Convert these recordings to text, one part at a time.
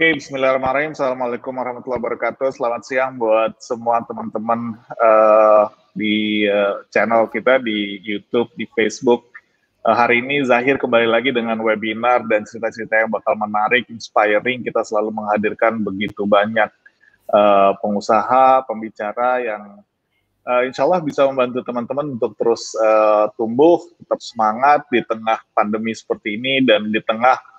Oke, Bismillahirrahmanirrahim. Assalamualaikum warahmatullahi wabarakatuh. Selamat siang buat semua teman-teman uh, di uh, channel kita di YouTube, di Facebook. Uh, hari ini Zahir kembali lagi dengan webinar dan cerita-cerita yang bakal menarik, inspiring. Kita selalu menghadirkan begitu banyak uh, pengusaha, pembicara yang uh, insya Allah bisa membantu teman-teman untuk terus uh, tumbuh, tetap semangat di tengah pandemi seperti ini dan di tengah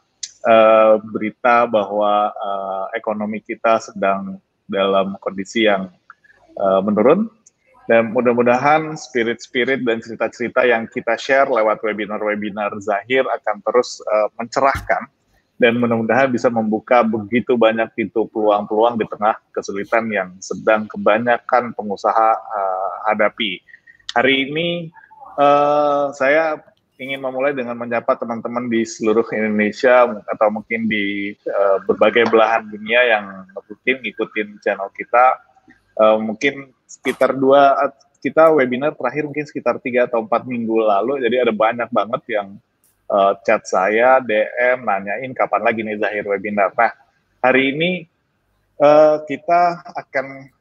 uh, berita bahwa uh, ekonomi kita sedang dalam kondisi yang uh, menurun dan mudah-mudahan spirit-spirit dan cerita-cerita yang kita share lewat webinar-webinar Zahir akan terus uh, mencerahkan dan mudah-mudahan bisa membuka begitu banyak pintu peluang-peluang di tengah kesulitan yang sedang kebanyakan pengusaha uh, hadapi. Hari ini uh, saya ingin memulai dengan menyapa teman-teman di seluruh Indonesia atau mungkin di uh, berbagai belahan dunia yang rutin ngikutin channel kita. Uh, mungkin sekitar dua kita webinar terakhir mungkin sekitar tiga atau empat minggu lalu, jadi ada banyak banget yang uh, chat saya, DM, nanyain kapan lagi nih Zahir webinar. Nah, hari ini uh, kita akan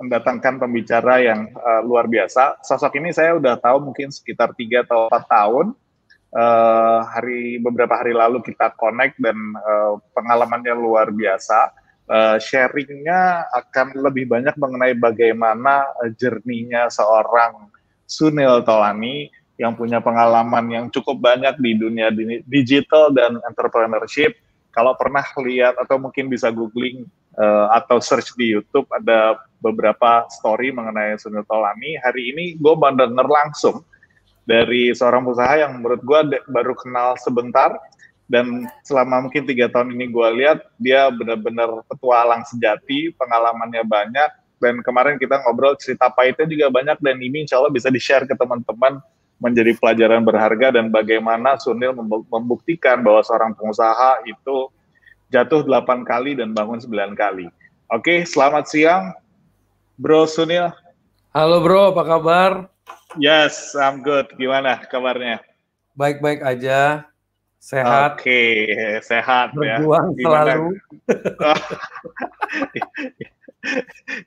mendatangkan pembicara yang uh, luar biasa. Sosok ini saya udah tahu mungkin sekitar tiga atau empat tahun. Uh, hari beberapa hari lalu kita connect dan uh, pengalamannya luar biasa. Uh, sharingnya akan lebih banyak mengenai bagaimana uh, jerninya seorang Sunil Tolani yang punya pengalaman yang cukup banyak di dunia digital dan entrepreneurship. Kalau pernah lihat atau mungkin bisa googling uh, atau search di YouTube ada beberapa story mengenai Sunil Tolani. Hari ini gue denger langsung dari seorang usaha yang menurut gue baru kenal sebentar dan selama mungkin tiga tahun ini gue lihat dia benar-benar petualang sejati, pengalamannya banyak dan kemarin kita ngobrol cerita pahitnya juga banyak dan ini insya Allah bisa di-share ke teman-teman menjadi pelajaran berharga dan bagaimana Sunil membuktikan bahwa seorang pengusaha itu jatuh 8 kali dan bangun 9 kali. Oke, selamat siang, Bro Sunil. Halo Bro, apa kabar? Yes, I'm good. Gimana kabarnya? Baik-baik aja, sehat. Oke, okay, sehat Berjuang ya. Berjuang selalu.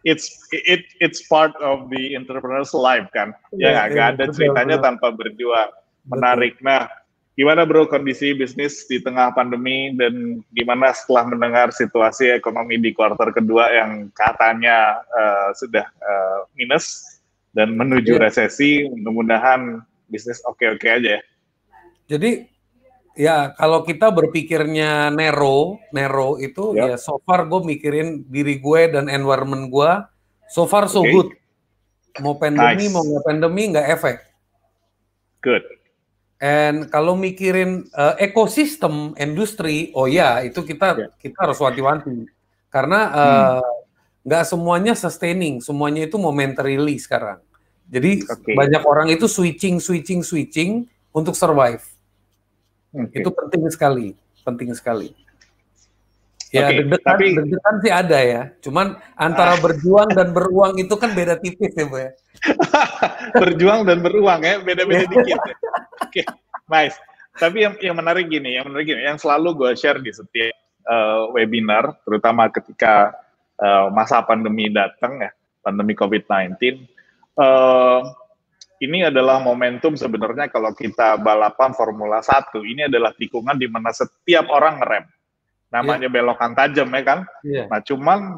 it's it it's part of the entrepreneur's life kan. Ya, ya nggak ada ceritanya betul. tanpa berjuang. Menarik. Betul. Nah, Gimana bro kondisi bisnis di tengah pandemi dan gimana setelah mendengar situasi ekonomi di kuartal kedua yang katanya uh, sudah uh, minus dan menuju yeah. resesi, mudah-mudahan bisnis oke-oke aja ya. Jadi ya kalau kita berpikirnya nero, nero itu yeah. ya so far gue mikirin diri gue dan environment gue, so far so okay. good. Mau pandemi nice. mau nggak pandemi nggak efek. Good And kalau mikirin uh, ekosistem industri, oh ya itu kita yeah. kita harus wanti-wanti karena uh, nggak semuanya sustaining, semuanya itu momentarily sekarang. Jadi okay. banyak orang itu switching, switching, switching untuk survive. Okay. Itu penting sekali, penting sekali. Ya okay, deg-degan, tapi... deg-degan sih ada ya. Cuman antara berjuang dan beruang itu kan beda tipis ya, Bu ya. berjuang dan beruang ya, beda-beda dikit. Ya. Oke, okay, nice. Tapi yang yang menarik gini, yang menarik gini, yang selalu gue share di setiap uh, webinar, terutama ketika uh, masa pandemi datang ya, pandemi COVID-19, uh, ini adalah momentum sebenarnya kalau kita balapan Formula 1, ini adalah tikungan di mana setiap orang ngerem. Namanya yeah. belokan tajam ya kan? Yeah. Nah, cuman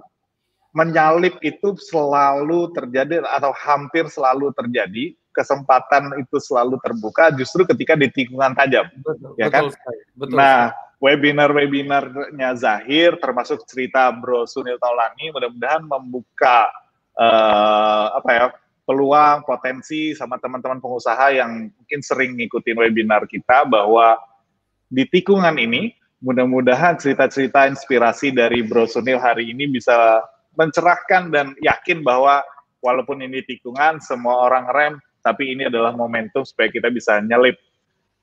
menyalip itu selalu terjadi atau hampir selalu terjadi kesempatan itu selalu terbuka justru ketika di tikungan tajam betul, ya kan betul, nah webinar-webinarnya Zahir termasuk cerita Bro Sunil Taulani mudah-mudahan membuka uh, apa ya peluang potensi sama teman-teman pengusaha yang mungkin sering ngikutin webinar kita bahwa di tikungan ini mudah-mudahan cerita-cerita inspirasi dari Bro Sunil hari ini bisa mencerahkan dan yakin bahwa walaupun ini tikungan, semua orang rem, tapi ini adalah momentum supaya kita bisa nyelip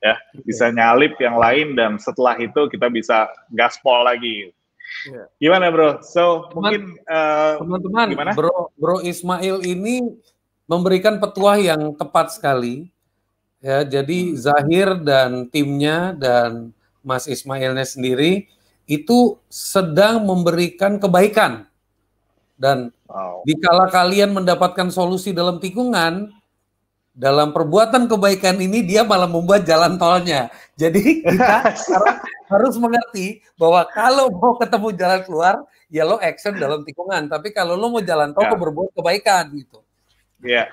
ya, bisa nyalip yang lain dan setelah itu kita bisa gaspol lagi. Yeah. Gimana bro? So Teman, mungkin eh, teman-teman, uh, bro Bro Ismail ini memberikan petuah yang tepat sekali. Ya, jadi Zahir dan timnya dan Mas Ismailnya sendiri itu sedang memberikan kebaikan dan wow. dikala kalian mendapatkan solusi dalam tikungan dalam perbuatan kebaikan ini dia malah membuat jalan tolnya. Jadi kita sekarang harus mengerti bahwa kalau mau ketemu jalan keluar, ya lo action dalam tikungan. Tapi kalau lo mau jalan tol, ya. berbuat kebaikan gitu. Iya.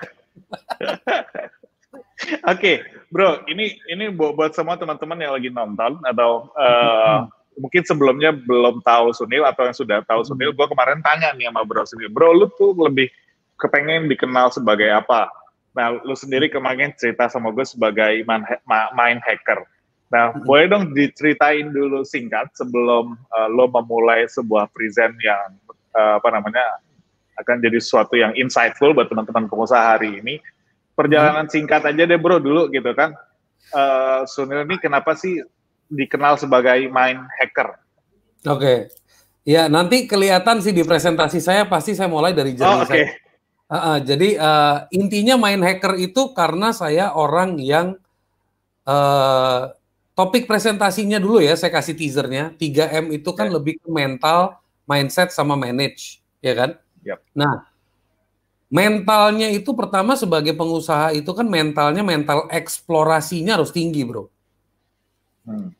Oke, okay, bro, ini ini buat semua teman-teman yang lagi nonton atau uh, mungkin sebelumnya belum tahu Sunil atau yang sudah tahu Sunil, gue kemarin tanya nih sama bro Sunil, bro lu tuh lebih kepengen dikenal sebagai apa? Nah, lu sendiri kemarin cerita sama gue sebagai main, hacker. Nah, hmm. boleh dong diceritain dulu singkat sebelum uh, lo memulai sebuah present yang uh, apa namanya akan jadi sesuatu yang insightful buat teman-teman pengusaha hari ini. Perjalanan hmm. singkat aja deh bro dulu gitu kan. Uh, Sunil ini kenapa sih dikenal sebagai main hacker? Oke. Okay. Ya, nanti kelihatan sih di presentasi saya pasti saya mulai dari jalan oh, okay. saya. Uh, uh, jadi uh, intinya main hacker itu karena saya orang yang uh, topik presentasinya dulu ya saya kasih teasernya 3M itu kan yeah. lebih ke mental, mindset sama manage, ya kan? Yep. Nah, mentalnya itu pertama sebagai pengusaha itu kan mentalnya mental eksplorasinya harus tinggi, bro. Hmm.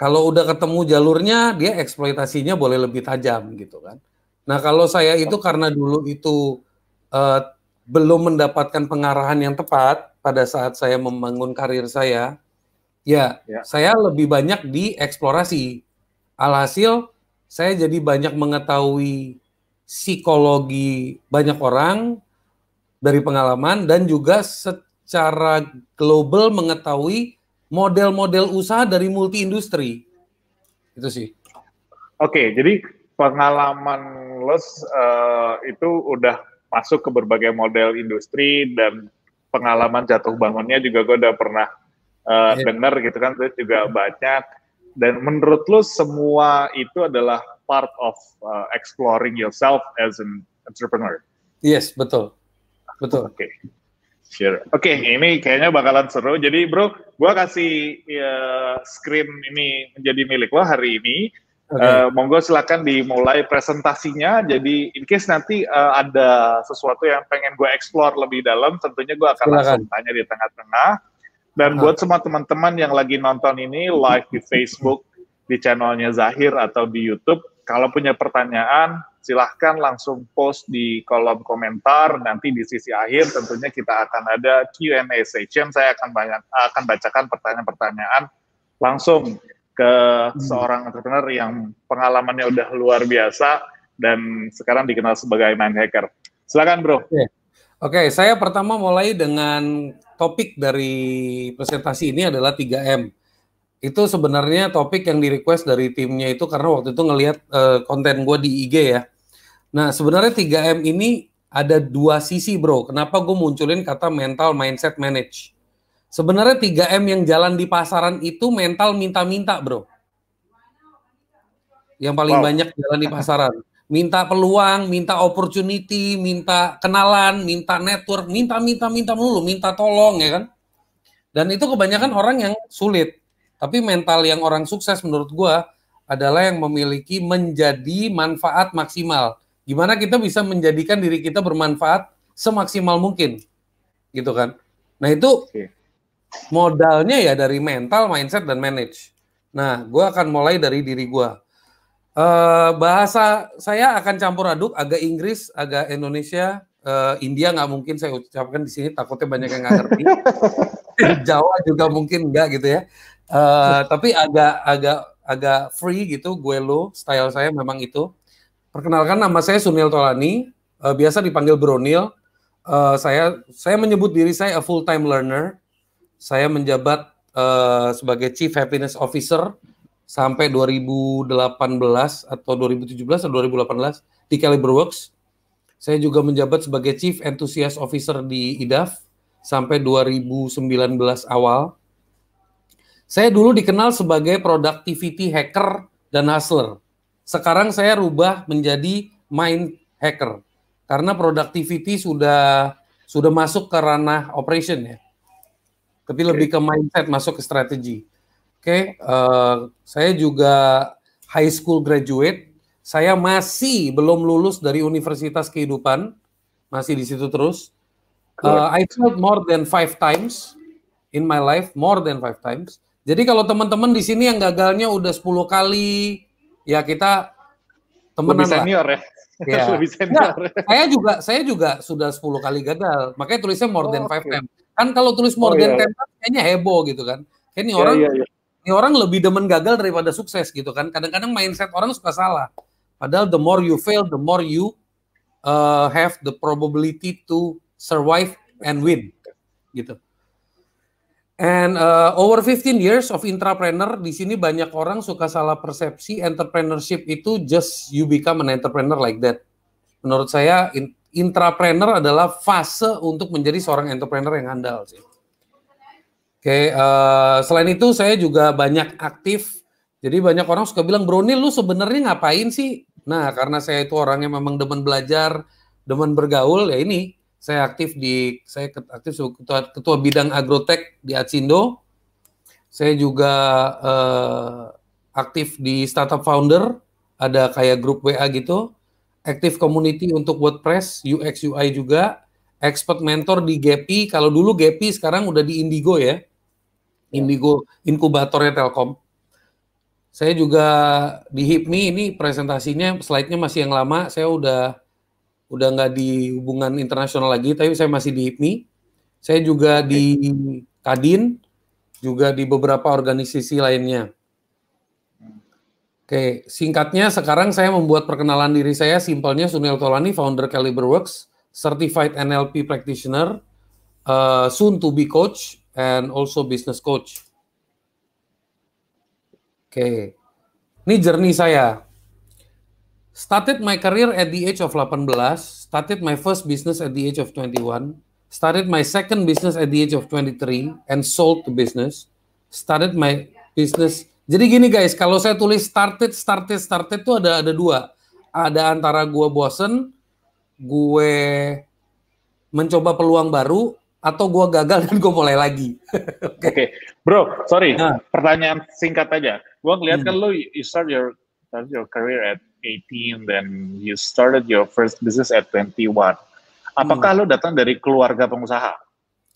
Kalau udah ketemu jalurnya, dia eksploitasinya boleh lebih tajam gitu kan. Nah kalau saya itu karena dulu itu uh, belum mendapatkan pengarahan yang tepat pada saat saya membangun karir saya, ya, ya. saya lebih banyak di eksplorasi. Alhasil saya jadi banyak mengetahui psikologi banyak orang dari pengalaman dan juga secara global mengetahui model-model usaha dari multi industri. Itu sih. Oke, jadi pengalaman lo uh, itu udah masuk ke berbagai model industri dan pengalaman jatuh bangunnya juga gue udah pernah uh, yeah. dengar gitu kan itu juga banyak dan menurut lo semua itu adalah part of uh, exploring yourself as an entrepreneur yes betul betul oke okay. Sure. Oke, okay, ini kayaknya bakalan seru. Jadi, bro, gue kasih ya, screen ini menjadi milik lo hari ini. Okay. Uh, monggo silakan dimulai presentasinya. Jadi in case nanti uh, ada sesuatu yang pengen gue explore lebih dalam, tentunya gue akan silakan. langsung tanya di tengah-tengah. Dan buat semua teman-teman yang lagi nonton ini live di Facebook, di channelnya Zahir atau di YouTube, kalau punya pertanyaan, silahkan langsung post di kolom komentar. Nanti di sisi akhir tentunya kita akan ada Q&A session. Saya akan banyak akan bacakan pertanyaan-pertanyaan langsung ke hmm. seorang entrepreneur yang pengalamannya udah luar biasa dan sekarang dikenal sebagai main hacker. Silakan, Bro. Oke, okay. saya pertama mulai dengan topik dari presentasi ini adalah 3M. Itu sebenarnya topik yang di request dari timnya itu karena waktu itu ngelihat uh, konten gue di IG ya. Nah, sebenarnya 3M ini ada dua sisi, Bro. Kenapa gue munculin kata mental, mindset, manage? Sebenarnya 3M yang jalan di pasaran itu mental minta-minta, bro. Yang paling wow. banyak jalan di pasaran. Minta peluang, minta opportunity, minta kenalan, minta network, minta, minta, minta melulu, minta tolong, ya kan? Dan itu kebanyakan orang yang sulit. Tapi mental yang orang sukses menurut gua adalah yang memiliki menjadi manfaat maksimal. Gimana kita bisa menjadikan diri kita bermanfaat semaksimal mungkin, gitu kan? Nah itu modalnya ya dari mental, mindset, dan manage. Nah, gue akan mulai dari diri gue. Uh, bahasa saya akan campur aduk, agak Inggris, agak Indonesia, uh, India nggak mungkin saya ucapkan di sini, takutnya banyak yang nggak ngerti. Jawa juga mungkin nggak gitu ya. Uh, tapi agak agak agak free gitu, gue lo, style saya memang itu. Perkenalkan nama saya Sunil Tolani, uh, biasa dipanggil Bronil. Uh, saya saya menyebut diri saya a full time learner saya menjabat uh, sebagai Chief Happiness Officer sampai 2018 atau 2017 atau 2018 di Caliberworks. Saya juga menjabat sebagai Chief Enthusiast Officer di IDAF sampai 2019 awal. Saya dulu dikenal sebagai productivity hacker dan hustler. Sekarang saya rubah menjadi mind hacker karena productivity sudah sudah masuk ke ranah operation ya tapi lebih ke mindset masuk ke strategi. Oke, okay, uh, eh, saya juga high school graduate. Saya masih belum lulus dari Universitas Kehidupan, masih di situ terus. Uh, I failed more than five times in my life, more than five times. Jadi kalau teman-teman di sini yang gagalnya udah 10 kali, ya kita temenan Lebih senior lah. ya. Ya. Lebih senior. Ya, saya juga saya juga sudah 10 kali gagal. Makanya tulisnya more than five okay. times. Kan kalau tulis more oh, than iya. 10 times kayaknya heboh gitu kan. Kayak ini ya, orang ya, ya. Ini orang lebih demen gagal daripada sukses gitu kan. Kadang-kadang mindset orang suka salah. Padahal the more you fail, the more you uh, have the probability to survive and win gitu. And uh, over 15 years of entrepreneur di sini banyak orang suka salah persepsi entrepreneurship itu just you become an entrepreneur like that. Menurut saya in, intrapreneur adalah fase untuk menjadi seorang entrepreneur yang handal sih. Oke, uh, selain itu saya juga banyak aktif. Jadi banyak orang suka bilang, Brony lu sebenarnya ngapain sih? Nah, karena saya itu orangnya memang demen belajar, demen bergaul, ya ini saya aktif di saya aktif ketua, ketua bidang agrotek di Atsindo. Saya juga uh, aktif di startup founder, ada kayak grup WA gitu. Active community untuk WordPress, UX UI juga. Expert mentor di Gapi. Kalau dulu Gapi sekarang udah di Indigo ya. Indigo inkubatornya Telkom. Saya juga di HIPMI ini presentasinya slide-nya masih yang lama. Saya udah udah nggak di hubungan internasional lagi, tapi saya masih di HIPMI. Saya juga di Kadin, juga di beberapa organisasi lainnya. Oke, singkatnya sekarang saya membuat perkenalan diri saya, simpelnya Sunil Tolani, founder Caliber Works, certified NLP practitioner, uh, soon to be coach, and also business coach. Oke, ini journey saya. Started my career at the age of 18, started my first business at the age of 21, started my second business at the age of 23 and sold the business. Started my business. Jadi gini guys, kalau saya tulis started, started, started itu ada ada dua. Ada antara gue bosen, gue mencoba peluang baru, atau gue gagal dan gue mulai lagi. Oke, okay. okay. bro, sorry, nah. pertanyaan singkat aja. Gue ngeliat hmm. kan lo you start your start your career at 18 then you started your first business at 21. Apakah hmm. lo datang dari keluarga pengusaha?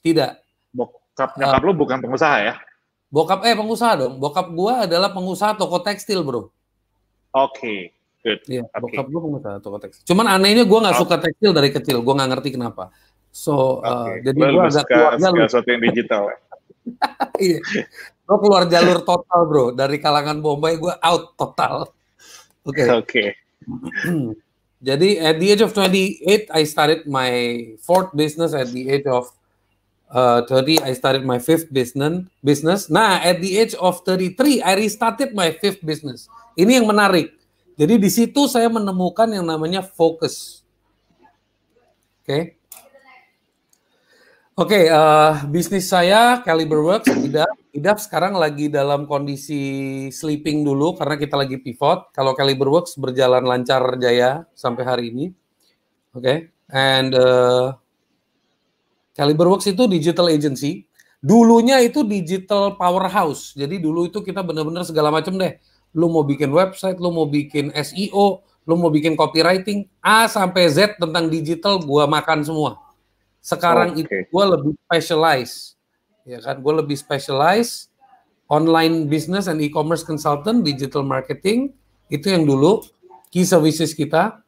Tidak. Bokap nyokap uh, lo bukan pengusaha ya? Bokap eh pengusaha dong. Bokap gua adalah pengusaha toko tekstil, Bro. Oke. Okay. Good. Iya, okay. bokap gua pengusaha toko tekstil. Cuman anehnya gua nggak oh. suka tekstil dari kecil. Gua nggak ngerti kenapa. So, okay. uh, jadi gua agak keluar jalur. sesuatu yang digital ya. iya. Gua keluar jalur total, Bro. Dari kalangan Bombay gua out total. Oke. Okay. Oke. Okay. Jadi at the age of 28 I started my fourth business at the age of uh, 30 I started my fifth business business. Nah, at the age of 33 I restarted my fifth business. Ini yang menarik. Jadi di situ saya menemukan yang namanya fokus. Oke. Okay. Oke, okay, uh, bisnis saya Caliber Works tidak tidak sekarang lagi dalam kondisi sleeping dulu karena kita lagi pivot. Kalau Caliber Works berjalan lancar jaya sampai hari ini. Oke, okay. and uh, Caliber Works itu digital agency. Dulunya itu digital powerhouse. Jadi dulu itu kita benar-benar segala macam deh. Lu mau bikin website, lu mau bikin SEO, lu mau bikin copywriting, A sampai Z tentang digital gua makan semua sekarang okay. itu gue lebih specialize, ya kan? Gue lebih specialize online business and e-commerce consultant, digital marketing itu yang dulu key services kita.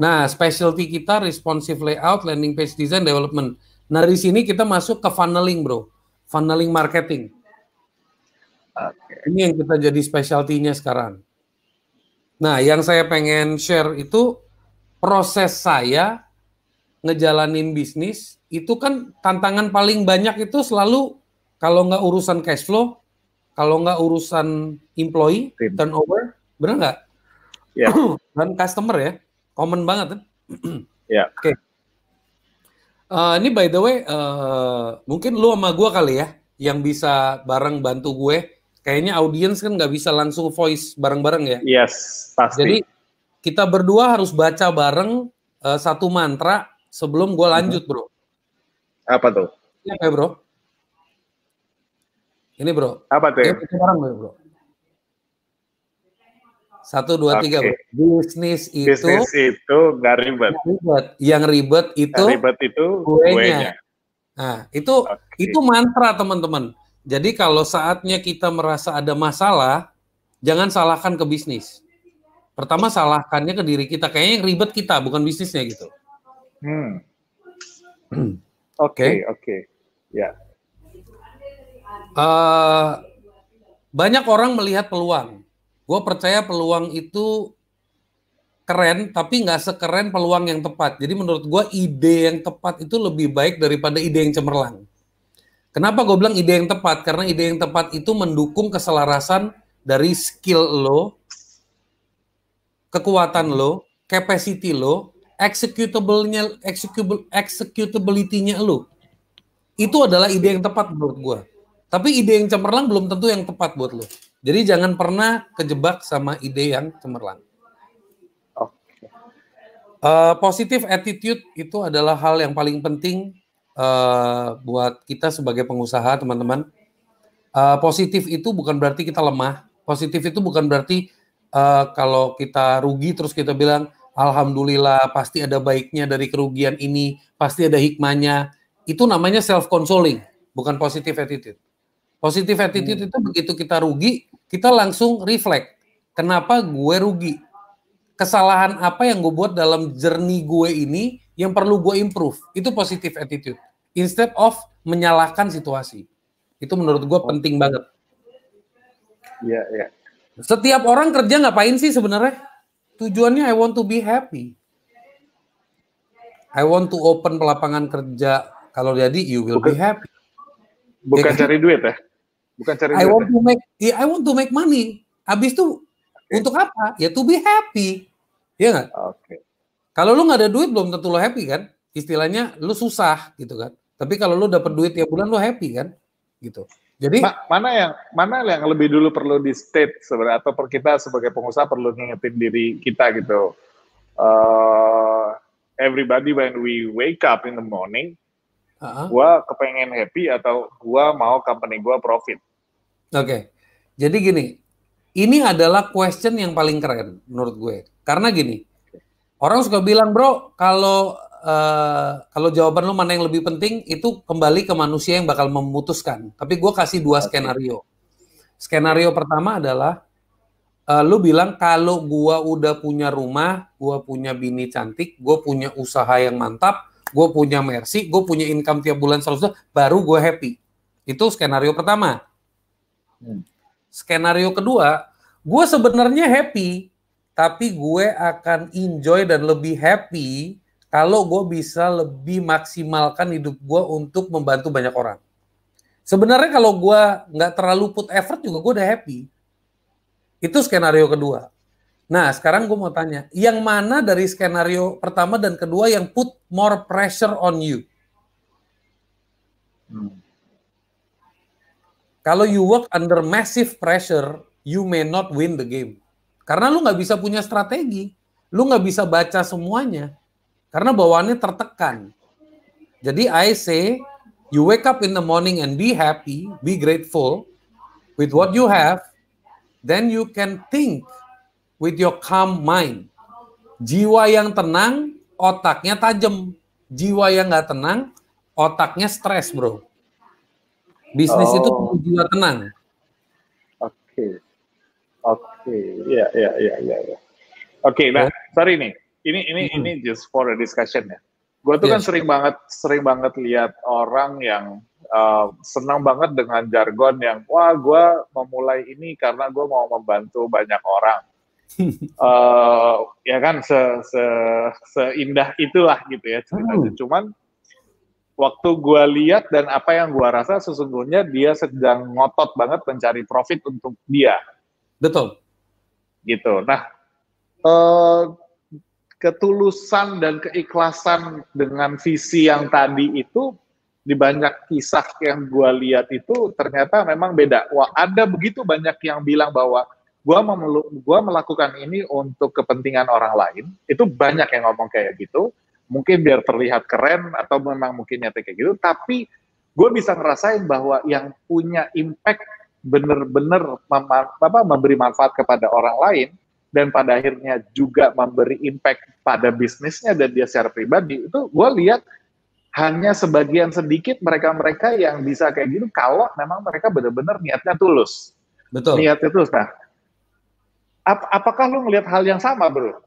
Nah, specialty kita responsive layout, landing page design, development. Nah, dari sini kita masuk ke funneling, bro. Funneling marketing. Okay. Ini yang kita jadi specialty-nya sekarang. Nah, yang saya pengen share itu proses saya ngejalanin bisnis itu kan tantangan paling banyak itu selalu kalau nggak urusan cash flow, kalau nggak urusan employee turnover, benar nggak? Ya. Dan customer ya, common banget kan? ya. Oke. Okay. Uh, eh, ini by the way, uh, mungkin lu sama gue kali ya, yang bisa bareng bantu gue. Kayaknya audiens kan nggak bisa langsung voice bareng-bareng ya. Yes, pasti. Jadi kita berdua harus baca bareng uh, satu mantra sebelum gue lanjut bro. Apa tuh? Ini apa bro? Ini bro. Apa tuh? Ini barang bro. Satu, dua, okay. tiga. Bisnis itu. Bisnis itu nggak ribet. ribet. Yang ribet itu. Yang ribet itu kuenya. Nah, itu okay. itu mantra teman-teman. Jadi kalau saatnya kita merasa ada masalah, jangan salahkan ke bisnis. Pertama salahkannya ke diri kita. Kayaknya yang ribet kita, bukan bisnisnya gitu. Hmm. Oke, oke. Ya. Eh, banyak orang melihat peluang Gue percaya peluang itu keren, tapi nggak sekeren peluang yang tepat. Jadi menurut gue ide yang tepat itu lebih baik daripada ide yang cemerlang. Kenapa gue bilang ide yang tepat? Karena ide yang tepat itu mendukung keselarasan dari skill lo, kekuatan lo, capacity lo, executable-nya, executable, executability-nya lo. Itu adalah ide yang tepat menurut gue. Tapi ide yang cemerlang belum tentu yang tepat buat lo. Jadi jangan pernah kejebak sama ide yang cemerlang. Okay. Uh, positive attitude itu adalah hal yang paling penting uh, buat kita sebagai pengusaha, teman-teman. Uh, positif itu bukan berarti kita lemah. Positif itu bukan berarti uh, kalau kita rugi terus kita bilang alhamdulillah pasti ada baiknya dari kerugian ini, pasti ada hikmahnya. Itu namanya self consoling, bukan positive attitude. Positive attitude hmm. itu begitu kita rugi, kita langsung reflect. Kenapa gue rugi? Kesalahan apa yang gue buat dalam journey gue ini yang perlu gue improve? Itu positive attitude. Instead of menyalahkan situasi. Itu menurut gue penting banget. Iya, iya. Setiap orang kerja ngapain sih sebenarnya? Tujuannya I want to be happy. I want to open pelapangan kerja. Kalau jadi you will bukan, be happy. Bukan ya, cari duit ya? Bukan cari I want ya? to make yeah, I want to make money. Habis itu okay. untuk apa? Ya to be happy. Iya nggak? Oke. Okay. Kalau lu nggak ada duit belum tentu lo happy kan? Istilahnya lu susah gitu kan. Tapi kalau lu dapat duit tiap bulan lu happy kan? Gitu. Jadi Ma mana yang mana yang lebih dulu perlu di state sebenarnya atau per kita sebagai pengusaha perlu ngingetin diri kita gitu. Uh, everybody when we wake up in the morning uh-huh. gue kepengen happy atau gue mau company gue profit. Oke, okay. jadi gini, ini adalah question yang paling keren menurut gue. Karena gini, orang suka bilang bro, kalau uh, kalau jawaban lu mana yang lebih penting itu kembali ke manusia yang bakal memutuskan. Tapi gue kasih dua okay. skenario. Skenario pertama adalah uh, lu bilang kalau gue udah punya rumah, gue punya bini cantik, gue punya usaha yang mantap, gue punya Mercy, gue punya income tiap bulan selalu baru gue happy. Itu skenario pertama. Hmm. Skenario kedua, gue sebenarnya happy, tapi gue akan enjoy dan lebih happy kalau gue bisa lebih maksimalkan hidup gue untuk membantu banyak orang. Sebenarnya kalau gue nggak terlalu put effort juga gue udah happy. Itu skenario kedua. Nah, sekarang gue mau tanya, yang mana dari skenario pertama dan kedua yang put more pressure on you? Hmm. Kalau you work under massive pressure, you may not win the game. Karena lu nggak bisa punya strategi, lu nggak bisa baca semuanya, karena bawaannya tertekan. Jadi I say, you wake up in the morning and be happy, be grateful with what you have, then you can think with your calm mind. Jiwa yang tenang, otaknya tajam. Jiwa yang nggak tenang, otaknya stres, bro. Bisnis oh. itu jiwa tenang. Oke, okay. oke, okay. ya, ya, ya, ya, ya. Oke, okay, nah, sorry nih, ini, ini, hmm. ini just for a discussion ya. Gue tuh yes. kan sering banget, sering banget lihat orang yang uh, senang banget dengan jargon yang, wah, gue memulai ini karena gue mau membantu banyak orang uh, ya kan se, se seindah itulah gitu ya ceritanya. Hmm. Cuman waktu gue lihat dan apa yang gue rasa sesungguhnya dia sedang ngotot banget mencari profit untuk dia. Betul. Gitu. Nah, uh, ketulusan dan keikhlasan dengan visi yang tadi itu di banyak kisah yang gue lihat itu ternyata memang beda. Wah, ada begitu banyak yang bilang bahwa gua melakukan ini untuk kepentingan orang lain. Itu banyak yang ngomong kayak gitu. Mungkin biar terlihat keren atau memang mungkin nyata kayak gitu. Tapi gue bisa ngerasain bahwa yang punya impact bener-bener apa memberi manfaat kepada orang lain dan pada akhirnya juga memberi impact pada bisnisnya dan dia secara pribadi itu gue lihat hanya sebagian sedikit mereka-mereka yang bisa kayak gitu kalau memang mereka benar-benar niatnya tulus. Betul. Niatnya tulus. Nah, ap apakah lu ngelihat hal yang sama, bro?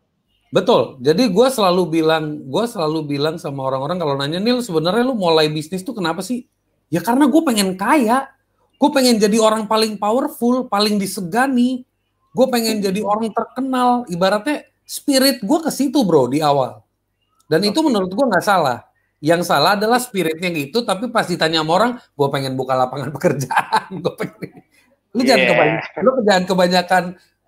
Betul. Jadi gue selalu bilang, gue selalu bilang sama orang-orang kalau nanya Nil, sebenarnya lu mulai bisnis tuh kenapa sih? Ya karena gue pengen kaya. Gue pengen jadi orang paling powerful, paling disegani. Gue pengen jadi orang terkenal. Ibaratnya spirit gue ke situ bro di awal. Dan itu menurut gue nggak salah yang salah adalah spiritnya gitu, tapi pas ditanya sama orang, gue pengen buka lapangan pekerjaan, gue pengen. Lu yeah. jangan kebanyakan, lu jangan kebanyakan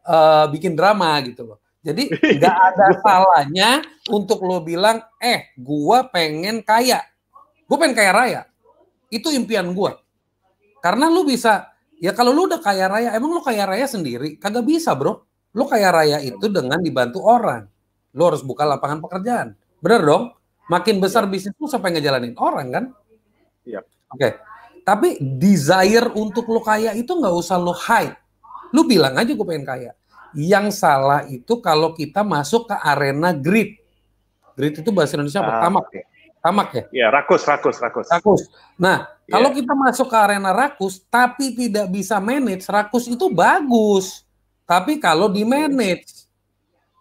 uh, bikin drama gitu loh. Jadi nggak ada salahnya untuk lo bilang, eh, gue pengen kaya, gue pengen kaya raya. Itu impian gue. Karena lu bisa, ya kalau lu udah kaya raya, emang lu kaya raya sendiri? Kagak bisa bro. Lu kaya raya itu dengan dibantu orang. Lu harus buka lapangan pekerjaan. Bener dong? Makin besar ya. bisnis lu sampai ngejalanin orang kan? Iya. Oke. Okay. Tapi desire untuk lo kaya itu nggak usah lo hide. Lu bilang aja gue pengen kaya. Yang salah itu kalau kita masuk ke arena greed. Greed itu bahasa Indonesia apa? Ah, tamak ya? Tamak ya? Iya, rakus, rakus, rakus. Rakus. Nah, yeah. kalau kita masuk ke arena rakus tapi tidak bisa manage, rakus itu bagus. Tapi kalau di manage,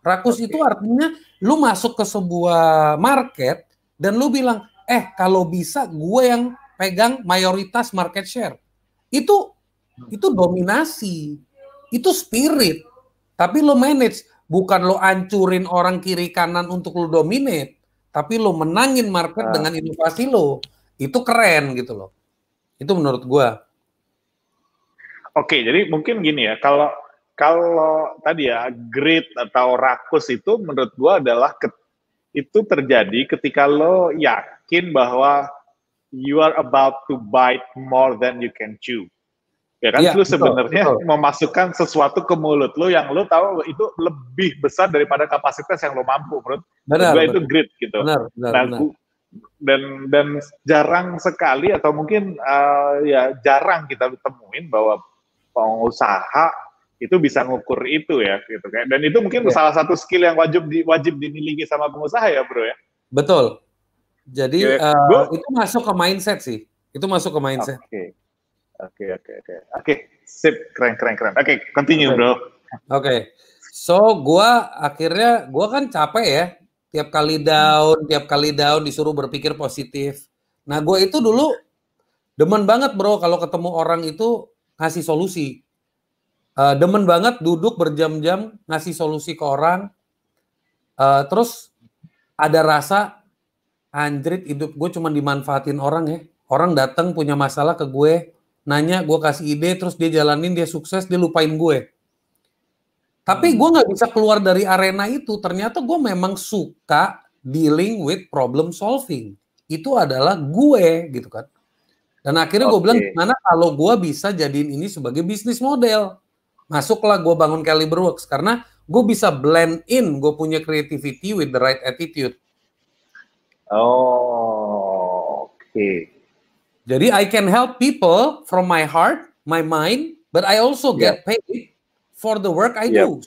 rakus okay. itu artinya lu masuk ke sebuah market dan lu bilang, eh kalau bisa gue yang pegang mayoritas market share. Itu itu dominasi, itu spirit. Tapi lo manage, bukan lo ancurin orang kiri kanan untuk lo dominate, tapi lo menangin market uh. dengan inovasi lo. Itu keren gitu loh. Itu menurut gue. Oke, jadi mungkin gini ya, kalau kalau tadi ya grit atau rakus itu menurut gua adalah ke, itu terjadi ketika lo yakin bahwa you are about to bite more than you can chew. Ya kan, ya, lu sebenarnya memasukkan sesuatu ke mulut lo yang lo tahu itu lebih besar daripada kapasitas yang lo mampu, bro. Benar, benar. itu grit gitu. Benar, benar, nah, benar. Dan dan jarang sekali atau mungkin uh, ya jarang kita temuin bahwa pengusaha itu bisa ngukur itu ya gitu kan. Dan itu mungkin ya. salah satu skill yang wajib di, wajib dimiliki sama pengusaha ya bro ya. Betul. Jadi ya, uh, itu masuk ke mindset sih. Itu masuk ke mindset. Oke. Oke oke oke. Oke sip. Keren keren keren. Oke okay, continue okay. bro. Oke. Okay. so gua akhirnya gua kan capek ya tiap kali down tiap kali down disuruh berpikir positif. Nah gue itu dulu demen banget bro kalau ketemu orang itu ngasih solusi. Uh, demen banget duduk berjam-jam ngasih solusi ke orang. Uh, terus ada rasa anjrit hidup gue cuma dimanfaatin orang ya. Orang datang punya masalah ke gue nanya gue kasih ide terus dia jalanin dia sukses dia lupain gue tapi gue nggak bisa keluar dari arena itu ternyata gue memang suka dealing with problem solving itu adalah gue gitu kan dan akhirnya okay. gue bilang gimana kalau gue bisa jadiin ini sebagai bisnis model masuklah gue bangun Caliber Works karena gue bisa blend in gue punya creativity with the right attitude. Oh, oke. Okay. Jadi I can help people from my heart, my mind, but I also get yep. paid for the work I yep. do.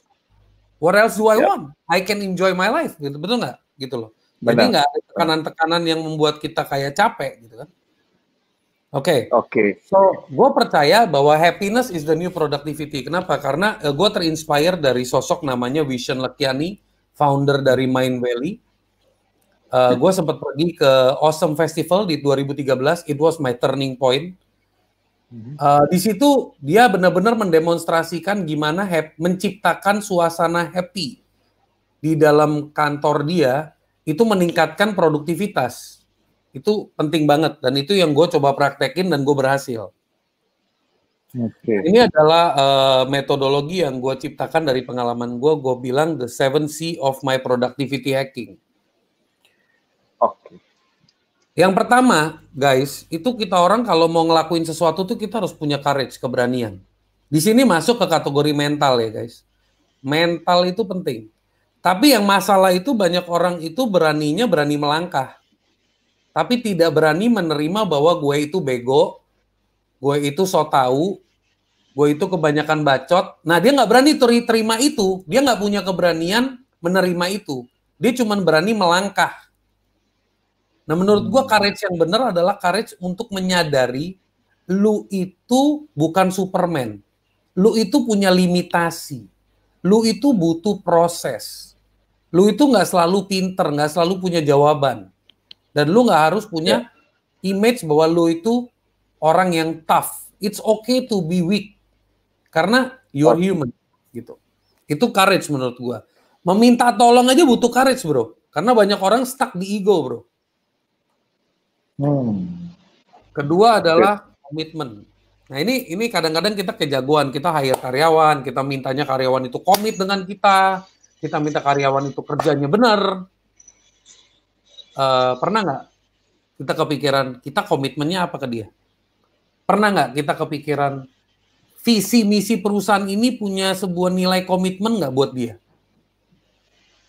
What else do I yep. want? I can enjoy my life, gitu betul nggak? Gitu loh. Jadi nggak ada tekanan-tekanan yang membuat kita kayak capek, gitu kan? Oke. Okay. Oke. Okay. So, gue percaya bahwa happiness is the new productivity. Kenapa? Karena uh, eh, gue terinspire dari sosok namanya Vision Lekiani, founder dari Mind Valley. Uh, eh, gue sempat pergi ke Awesome Festival di 2013. It was my turning point. Uh, di situ dia benar-benar mendemonstrasikan gimana menciptakan suasana happy di dalam kantor dia itu meningkatkan produktivitas itu penting banget dan itu yang gue coba praktekin dan gue berhasil. Okay. Ini adalah uh, metodologi yang gue ciptakan dari pengalaman gue. Gue bilang the seven C of my productivity hacking. Oke. Okay. Yang pertama, guys, itu kita orang kalau mau ngelakuin sesuatu tuh kita harus punya courage, keberanian. Di sini masuk ke kategori mental ya, guys. Mental itu penting. Tapi yang masalah itu banyak orang itu beraninya berani melangkah tapi tidak berani menerima bahwa gue itu bego, gue itu so tahu, gue itu kebanyakan bacot. Nah dia nggak berani terima itu, dia nggak punya keberanian menerima itu. Dia cuma berani melangkah. Nah menurut gue courage yang benar adalah courage untuk menyadari lu itu bukan Superman. Lu itu punya limitasi. Lu itu butuh proses. Lu itu nggak selalu pinter, nggak selalu punya jawaban. Dan lu nggak harus punya yeah. image bahwa lu itu orang yang tough. It's okay to be weak. Karena you're human gitu. Itu courage menurut gua. Meminta tolong aja butuh courage, Bro. Karena banyak orang stuck di ego, Bro. Hmm. Kedua adalah komitmen. Nah ini ini kadang-kadang kita kejagoan, kita hire karyawan, kita mintanya karyawan itu komit dengan kita, kita minta karyawan itu kerjanya benar. Uh, pernah nggak kita kepikiran kita komitmennya apa ke dia? Pernah nggak kita kepikiran visi misi perusahaan ini punya sebuah nilai komitmen nggak buat dia?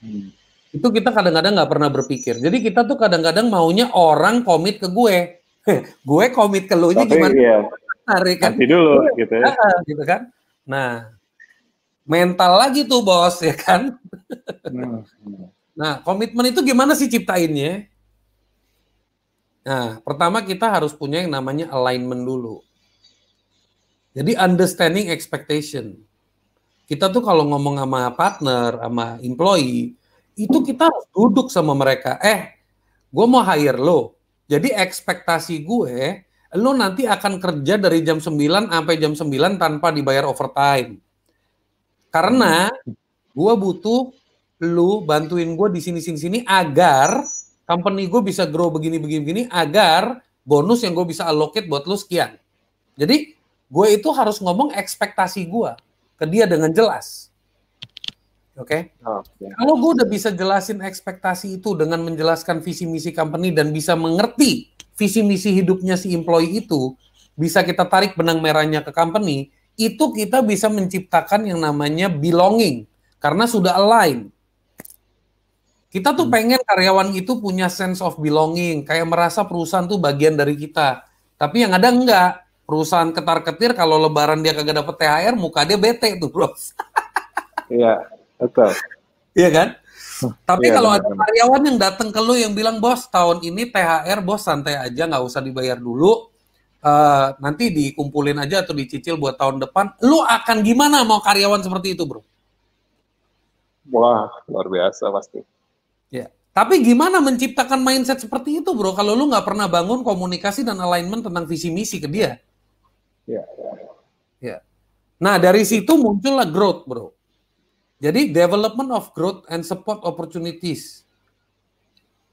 Hmm. Itu kita kadang-kadang nggak pernah berpikir. Jadi kita tuh kadang-kadang maunya orang komit ke gue. gue komit ke lu nya gimana? Iya. Tarik kan? Nanti dulu gitu ya. gitu kan. Nah, mental lagi tuh bos ya kan. Hmm. nah, komitmen itu gimana sih ciptainnya? Nah, pertama kita harus punya yang namanya alignment dulu. Jadi understanding expectation. Kita tuh kalau ngomong sama partner, sama employee, itu kita harus duduk sama mereka. Eh, gue mau hire lo. Jadi ekspektasi gue, lo nanti akan kerja dari jam 9 sampai jam 9 tanpa dibayar overtime. Karena gue butuh lo bantuin gue di sini sini sini agar company gue bisa grow begini begini begini agar bonus yang gue bisa allocate buat lu sekian. Jadi gue itu harus ngomong ekspektasi gue ke dia dengan jelas. Oke. Okay? Okay. Kalau gue udah bisa jelasin ekspektasi itu dengan menjelaskan visi misi company dan bisa mengerti visi misi hidupnya si employee itu, bisa kita tarik benang merahnya ke company, itu kita bisa menciptakan yang namanya belonging karena sudah align. Kita tuh hmm. pengen karyawan itu punya sense of belonging, kayak merasa perusahaan tuh bagian dari kita. Tapi yang ada enggak, perusahaan ketar-ketir kalau lebaran dia kagak dapet THR, muka dia bete tuh, Bro. Iya, betul. Iya kan? Tapi iya, kalau ada karyawan yang datang ke lu yang bilang, bos tahun ini THR bos santai aja, nggak usah dibayar dulu, uh, nanti dikumpulin aja atau dicicil buat tahun depan, lu akan gimana mau karyawan seperti itu, bro? Wah, luar biasa pasti. Ya. Tapi gimana menciptakan mindset seperti itu, bro? Kalau lu nggak pernah bangun komunikasi dan alignment tentang visi misi ke dia. Ya. ya. ya. Nah dari situ muncullah growth, bro. Jadi development of growth and support opportunities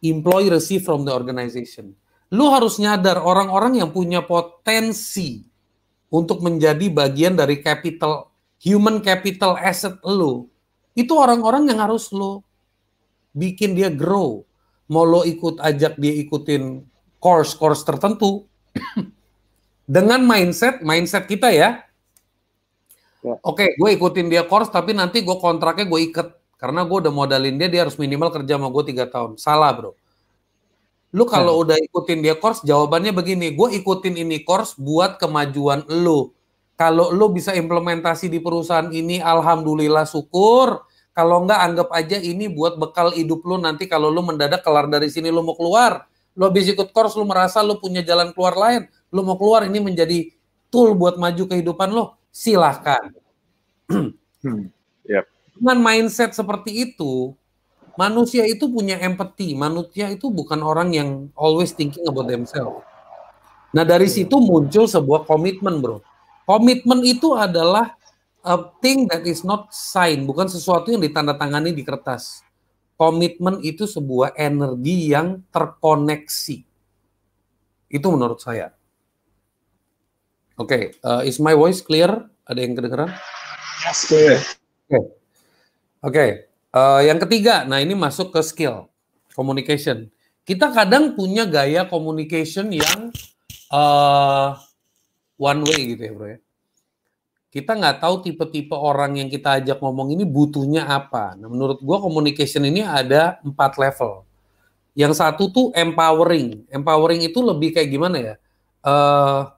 employee receive from the organization. Lu harus nyadar orang-orang yang punya potensi untuk menjadi bagian dari capital human capital asset lu. Itu orang-orang yang harus lu bikin dia grow. Mau lo ikut ajak dia ikutin course-course tertentu dengan mindset mindset kita ya. Ya. Oke, okay, gue ikutin dia course tapi nanti gue kontraknya gue ikat karena gue udah modalin dia dia harus minimal kerja sama gue tiga tahun. Salah bro. Lu kalau ya. udah ikutin dia course jawabannya begini, gue ikutin ini course buat kemajuan lu. Kalau lu bisa implementasi di perusahaan ini, alhamdulillah syukur. Kalau enggak anggap aja ini buat bekal hidup lu nanti kalau lu mendadak kelar dari sini lu mau keluar. Lu habis ikut course lu merasa lu punya jalan keluar lain. Lu mau keluar ini menjadi tool buat maju kehidupan lu. Silahkan. hmm. yep. Dengan mindset seperti itu, manusia itu punya empathy. Manusia itu bukan orang yang always thinking about themselves. Nah dari situ muncul sebuah komitmen bro. Komitmen itu adalah a thing that is not sign, bukan sesuatu yang ditandatangani di kertas. Komitmen itu sebuah energi yang terkoneksi. Itu menurut saya. Oke, okay, uh, is my voice clear? Ada yang kedengeran? Yes, clear. Oke, okay. okay. uh, yang ketiga, nah ini masuk ke skill communication. Kita kadang punya gaya communication yang uh, one way gitu ya, bro ya kita nggak tahu tipe-tipe orang yang kita ajak ngomong ini butuhnya apa. Nah, menurut gue communication ini ada empat level. Yang satu tuh empowering. Empowering itu lebih kayak gimana ya? Uh,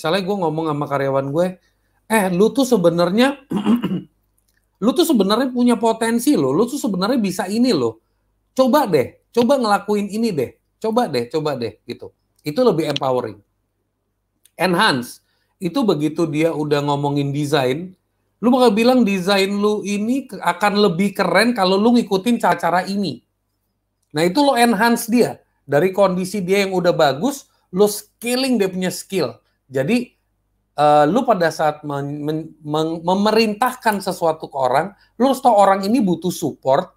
misalnya gue ngomong sama karyawan gue, eh lu tuh sebenarnya lu tuh sebenarnya punya potensi loh, lu tuh sebenarnya bisa ini loh. Coba deh, coba ngelakuin ini deh, coba deh, coba deh gitu. Itu lebih empowering. Enhance itu begitu dia udah ngomongin desain, lu bakal bilang desain lu ini akan lebih keren kalau lu ngikutin cara-cara ini. Nah itu lo enhance dia dari kondisi dia yang udah bagus, lo scaling dia punya skill. Jadi uh, lu pada saat men, men, men, memerintahkan sesuatu ke orang, lu harus tahu orang ini butuh support,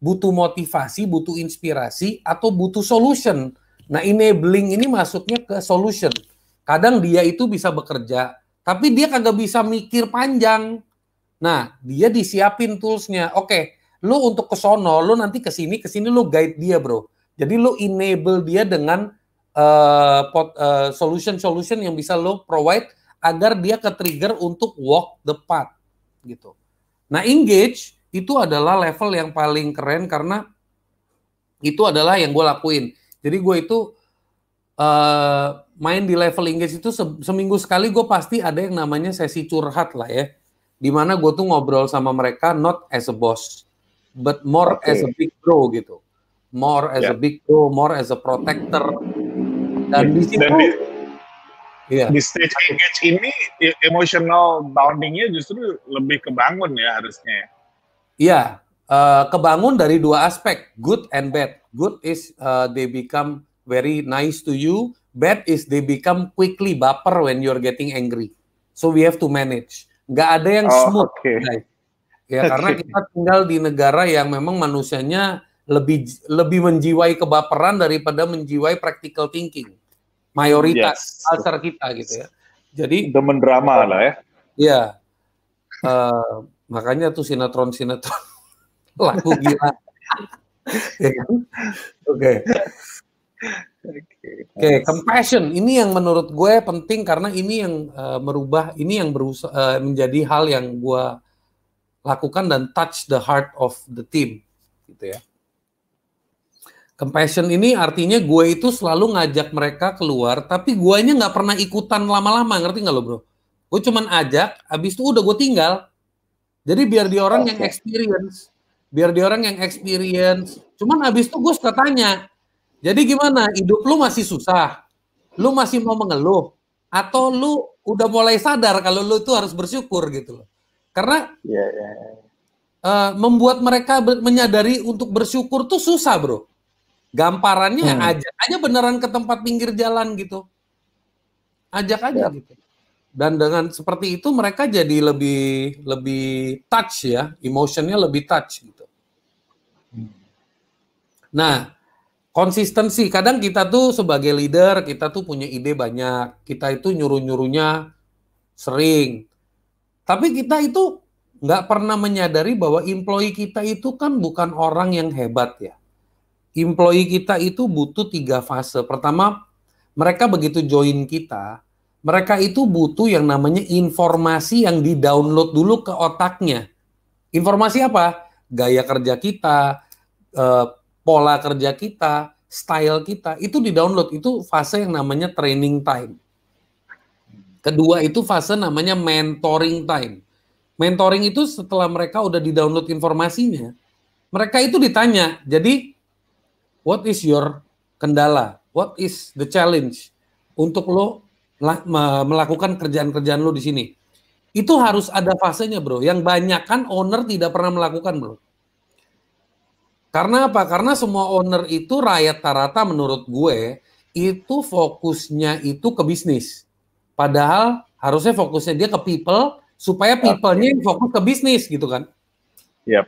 butuh motivasi, butuh inspirasi, atau butuh solution. Nah, enabling ini masuknya ke solution. Kadang dia itu bisa bekerja, tapi dia kagak bisa mikir panjang. Nah, dia disiapin toolsnya. Oke, lu untuk ke sono, lu nanti ke sini, ke sini lu guide dia, bro. Jadi lu enable dia dengan uh, uh, solution-solution yang bisa lu provide agar dia ke trigger untuk walk the path gitu. Nah, engage itu adalah level yang paling keren karena itu adalah yang gue lakuin. Jadi gue itu uh, main di level engage itu se seminggu sekali gue pasti ada yang namanya sesi curhat lah ya. Di mana gue tuh ngobrol sama mereka not as a boss, but more okay. as a big bro gitu. More as yeah. a big bro, more as a protector. Dan di situ yeah. di stage engage ini e, emotional boundingnya justru lebih kebangun ya harusnya. Iya, uh, kebangun dari dua aspek, good and bad. Good is uh, they become very nice to you. Bad is they become quickly baper when you're getting angry. So we have to manage. Gak ada yang oh, smooth, okay. guys. Ya okay. karena kita tinggal di negara yang memang manusianya lebih lebih menjiwai kebaperan daripada menjiwai practical thinking mayoritas yes. culture kita gitu ya. Jadi demen drama lah ya. Iya. Uh, makanya tuh sinetron-sinetron laku gila. Ya kan? Oke. Oke, compassion ini yang menurut gue penting karena ini yang uh, merubah, ini yang berusaha uh, menjadi hal yang gue lakukan dan touch the heart of the team, gitu ya. Compassion ini artinya gue itu selalu ngajak mereka keluar, tapi guanya nggak pernah ikutan lama-lama, ngerti nggak lo bro? Gue cuman ajak, abis itu udah gue tinggal. Jadi biar dia orang yang experience, biar dia orang yang experience. Cuman abis itu gue suka tanya, jadi gimana? Hidup lu masih susah? Lu masih mau mengeluh? Atau lu udah mulai sadar kalau lu itu harus bersyukur gitu loh? Karena yeah, yeah. Uh, membuat mereka menyadari untuk bersyukur tuh susah bro Gamparannya hmm. ajak aja beneran ke tempat pinggir jalan gitu. Ajak aja ya. gitu. Dan dengan seperti itu mereka jadi lebih lebih touch ya, emotionnya lebih touch gitu. Hmm. Nah, konsistensi. Kadang kita tuh sebagai leader, kita tuh punya ide banyak. Kita itu nyuruh-nyuruhnya sering. Tapi kita itu nggak pernah menyadari bahwa employee kita itu kan bukan orang yang hebat ya employee kita itu butuh tiga fase. Pertama, mereka begitu join kita, mereka itu butuh yang namanya informasi yang di-download dulu ke otaknya. Informasi apa? Gaya kerja kita, eh, pola kerja kita, style kita, itu di-download. Itu fase yang namanya training time. Kedua itu fase namanya mentoring time. Mentoring itu setelah mereka udah di-download informasinya, mereka itu ditanya, jadi what is your kendala? What is the challenge untuk lo melakukan kerjaan-kerjaan lo di sini? Itu harus ada fasenya, bro. Yang banyak kan owner tidak pernah melakukan, bro. Karena apa? Karena semua owner itu rakyat rata menurut gue itu fokusnya itu ke bisnis. Padahal harusnya fokusnya dia ke people supaya people-nya fokus ke bisnis gitu kan. Yap.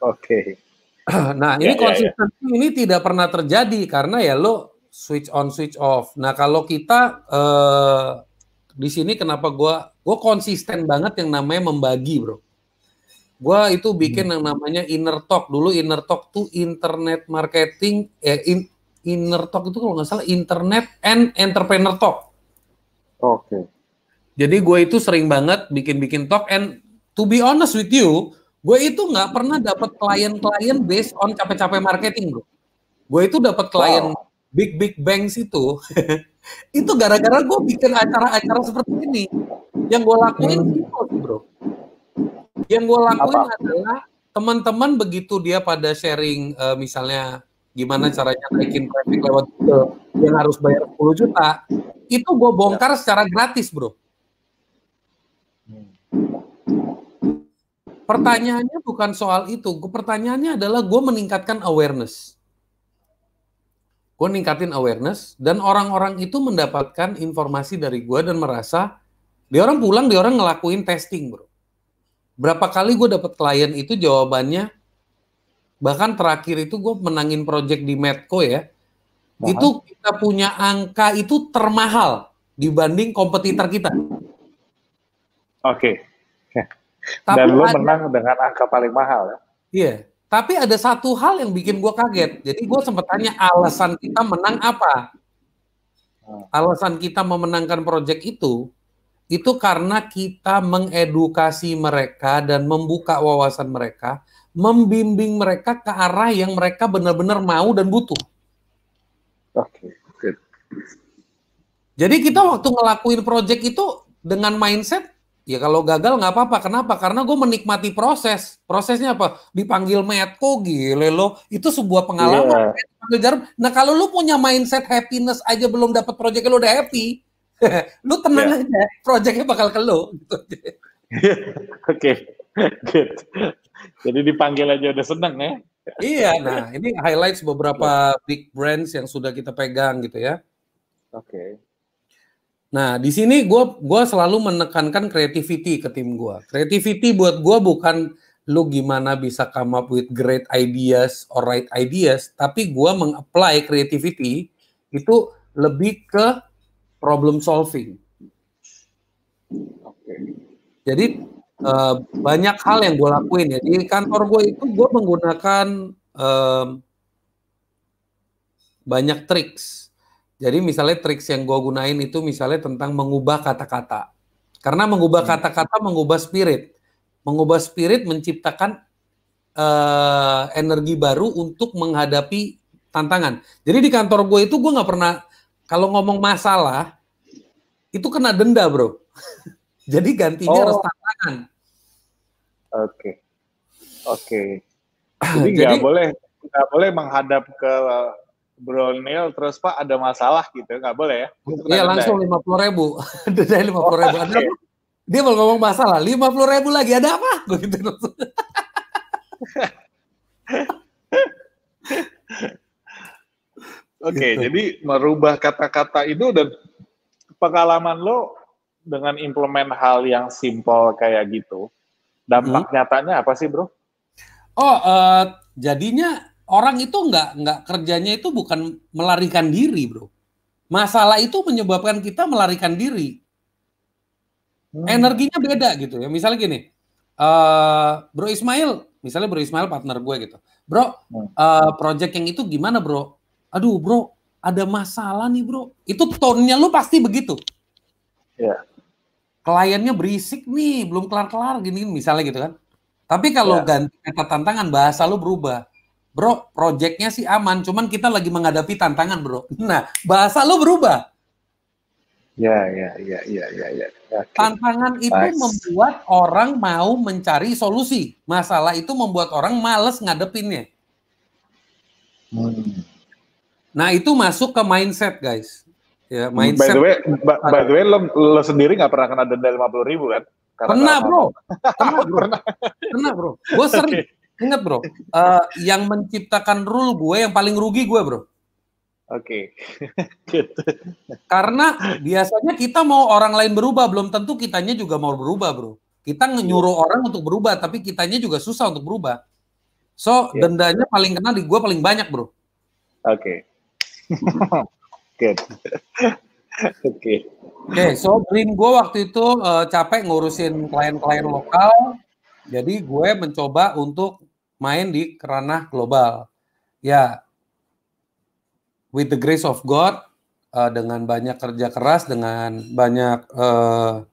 Oke. Okay. Nah, ini ya, konsistensi ya, ya. ini tidak pernah terjadi karena ya lo switch on switch off. Nah, kalau kita eh, di sini kenapa gue gue konsisten banget yang namanya membagi, Bro. Gue itu bikin hmm. yang namanya inner talk. Dulu inner talk tuh internet marketing eh in, inner talk itu kalau nggak salah internet and entrepreneur talk. Oke. Okay. Jadi gue itu sering banget bikin-bikin talk and to be honest with you, Gue itu nggak pernah dapat klien-klien based on capek-capek marketing, bro. Gue itu dapat klien wow. big big banks itu, itu gara-gara gue bikin acara-acara seperti ini. Yang gue lakuin hmm. bro. Yang gue lakuin Apa? adalah teman-teman begitu dia pada sharing uh, misalnya gimana caranya naikin traffic lewat Google yang harus bayar 10 juta, itu gue bongkar secara gratis bro. Pertanyaannya bukan soal itu, pertanyaannya adalah gue meningkatkan awareness gue ningkatin awareness dan orang-orang itu mendapatkan informasi dari gue dan merasa dia orang pulang dia orang ngelakuin testing bro berapa kali gue dapet klien itu jawabannya bahkan terakhir itu gue menangin project di Medco ya Mahal. itu kita punya angka itu termahal dibanding kompetitor kita oke okay. Dan lo menang dengan angka paling mahal ya iya tapi ada satu hal yang bikin gue kaget. Jadi gue sempat tanya alasan kita menang apa? Alasan kita memenangkan proyek itu, itu karena kita mengedukasi mereka dan membuka wawasan mereka, membimbing mereka ke arah yang mereka benar-benar mau dan butuh. Oke, okay. Jadi kita waktu ngelakuin proyek itu dengan mindset Ya kalau gagal nggak apa-apa. Kenapa? Karena gue menikmati proses. Prosesnya apa? Dipanggil Medco, gile lo. Itu sebuah pengalaman. Yeah. jarum. Nah kalau lu punya mindset happiness aja belum dapat proyek lo udah happy, lu tenang yeah. aja. Proyeknya bakal ke lo. Oke, good. Jadi dipanggil aja udah seneng ya. iya, nah ini highlights beberapa big brands yang sudah kita pegang gitu ya. Oke. Okay. Nah, di sini gue gua selalu menekankan creativity ke tim gue. Creativity buat gue bukan lu gimana bisa come up with great ideas or right ideas, tapi gue mengapply creativity itu lebih ke problem solving. Jadi uh, banyak hal yang gue lakuin ya di kantor gue itu gue menggunakan um, banyak triks jadi misalnya triks yang gue gunain itu misalnya tentang mengubah kata-kata. Karena mengubah hmm. kata-kata mengubah spirit. Mengubah spirit menciptakan uh, energi baru untuk menghadapi tantangan. Jadi di kantor gue itu gue nggak pernah kalau ngomong masalah itu kena denda bro. Jadi gantinya oh. harus tantangan. Oke, okay. oke. Okay. Jadi nggak boleh nggak boleh menghadap ke Bro Neil terus Pak ada masalah gitu nggak boleh ya? Iya langsung lima puluh ribu, denda lima puluh ribu. Ada, dia mau ngomong masalah lima puluh ribu lagi ada apa? Oke, okay, gitu. jadi merubah kata-kata itu dan pengalaman lo dengan implement hal yang simple kayak gitu, dampak hmm. nyatanya apa sih, bro? Oh, uh, jadinya orang itu nggak nggak kerjanya itu bukan melarikan diri, bro. Masalah itu menyebabkan kita melarikan diri. Hmm. Energinya beda gitu ya. Misalnya gini, uh, Bro Ismail, misalnya Bro Ismail partner gue gitu. Bro, uh, project yang itu gimana, Bro? Aduh, Bro, ada masalah nih, Bro. Itu tone-nya lu pasti begitu. Ya. Yeah. Kliennya berisik nih, belum kelar-kelar gini, misalnya gitu kan. Tapi kalau yeah. ganti kata tantangan, bahasa lu berubah bro, proyeknya sih aman, cuman kita lagi menghadapi tantangan, bro. Nah, bahasa lo berubah. Ya, ya, ya, ya, ya, ya. Okay. Tantangan itu nice. membuat orang mau mencari solusi. Masalah itu membuat orang males ngadepinnya. Hmm. Nah, itu masuk ke mindset, guys. Ya, mindset. By the way, by, by the way lo, lo sendiri nggak pernah kena denda lima puluh ribu kan? Karena pernah, bro. Pernah, bro. pernah, bro. Gue sering, okay. Ingat bro, uh, yang menciptakan rule gue yang paling rugi gue bro. Oke. Okay. Karena biasanya kita mau orang lain berubah, belum tentu kitanya juga mau berubah bro. Kita nyuruh orang untuk berubah, tapi kitanya juga susah untuk berubah. So yeah. dendanya paling kena di gue paling banyak bro. Oke. Okay. Good. Oke. Okay. Oke, okay, so dream gue waktu itu uh, capek ngurusin klien-klien lokal, jadi gue mencoba untuk main di kerana global. Ya, with the grace of God, uh, dengan banyak kerja keras, dengan banyak uh,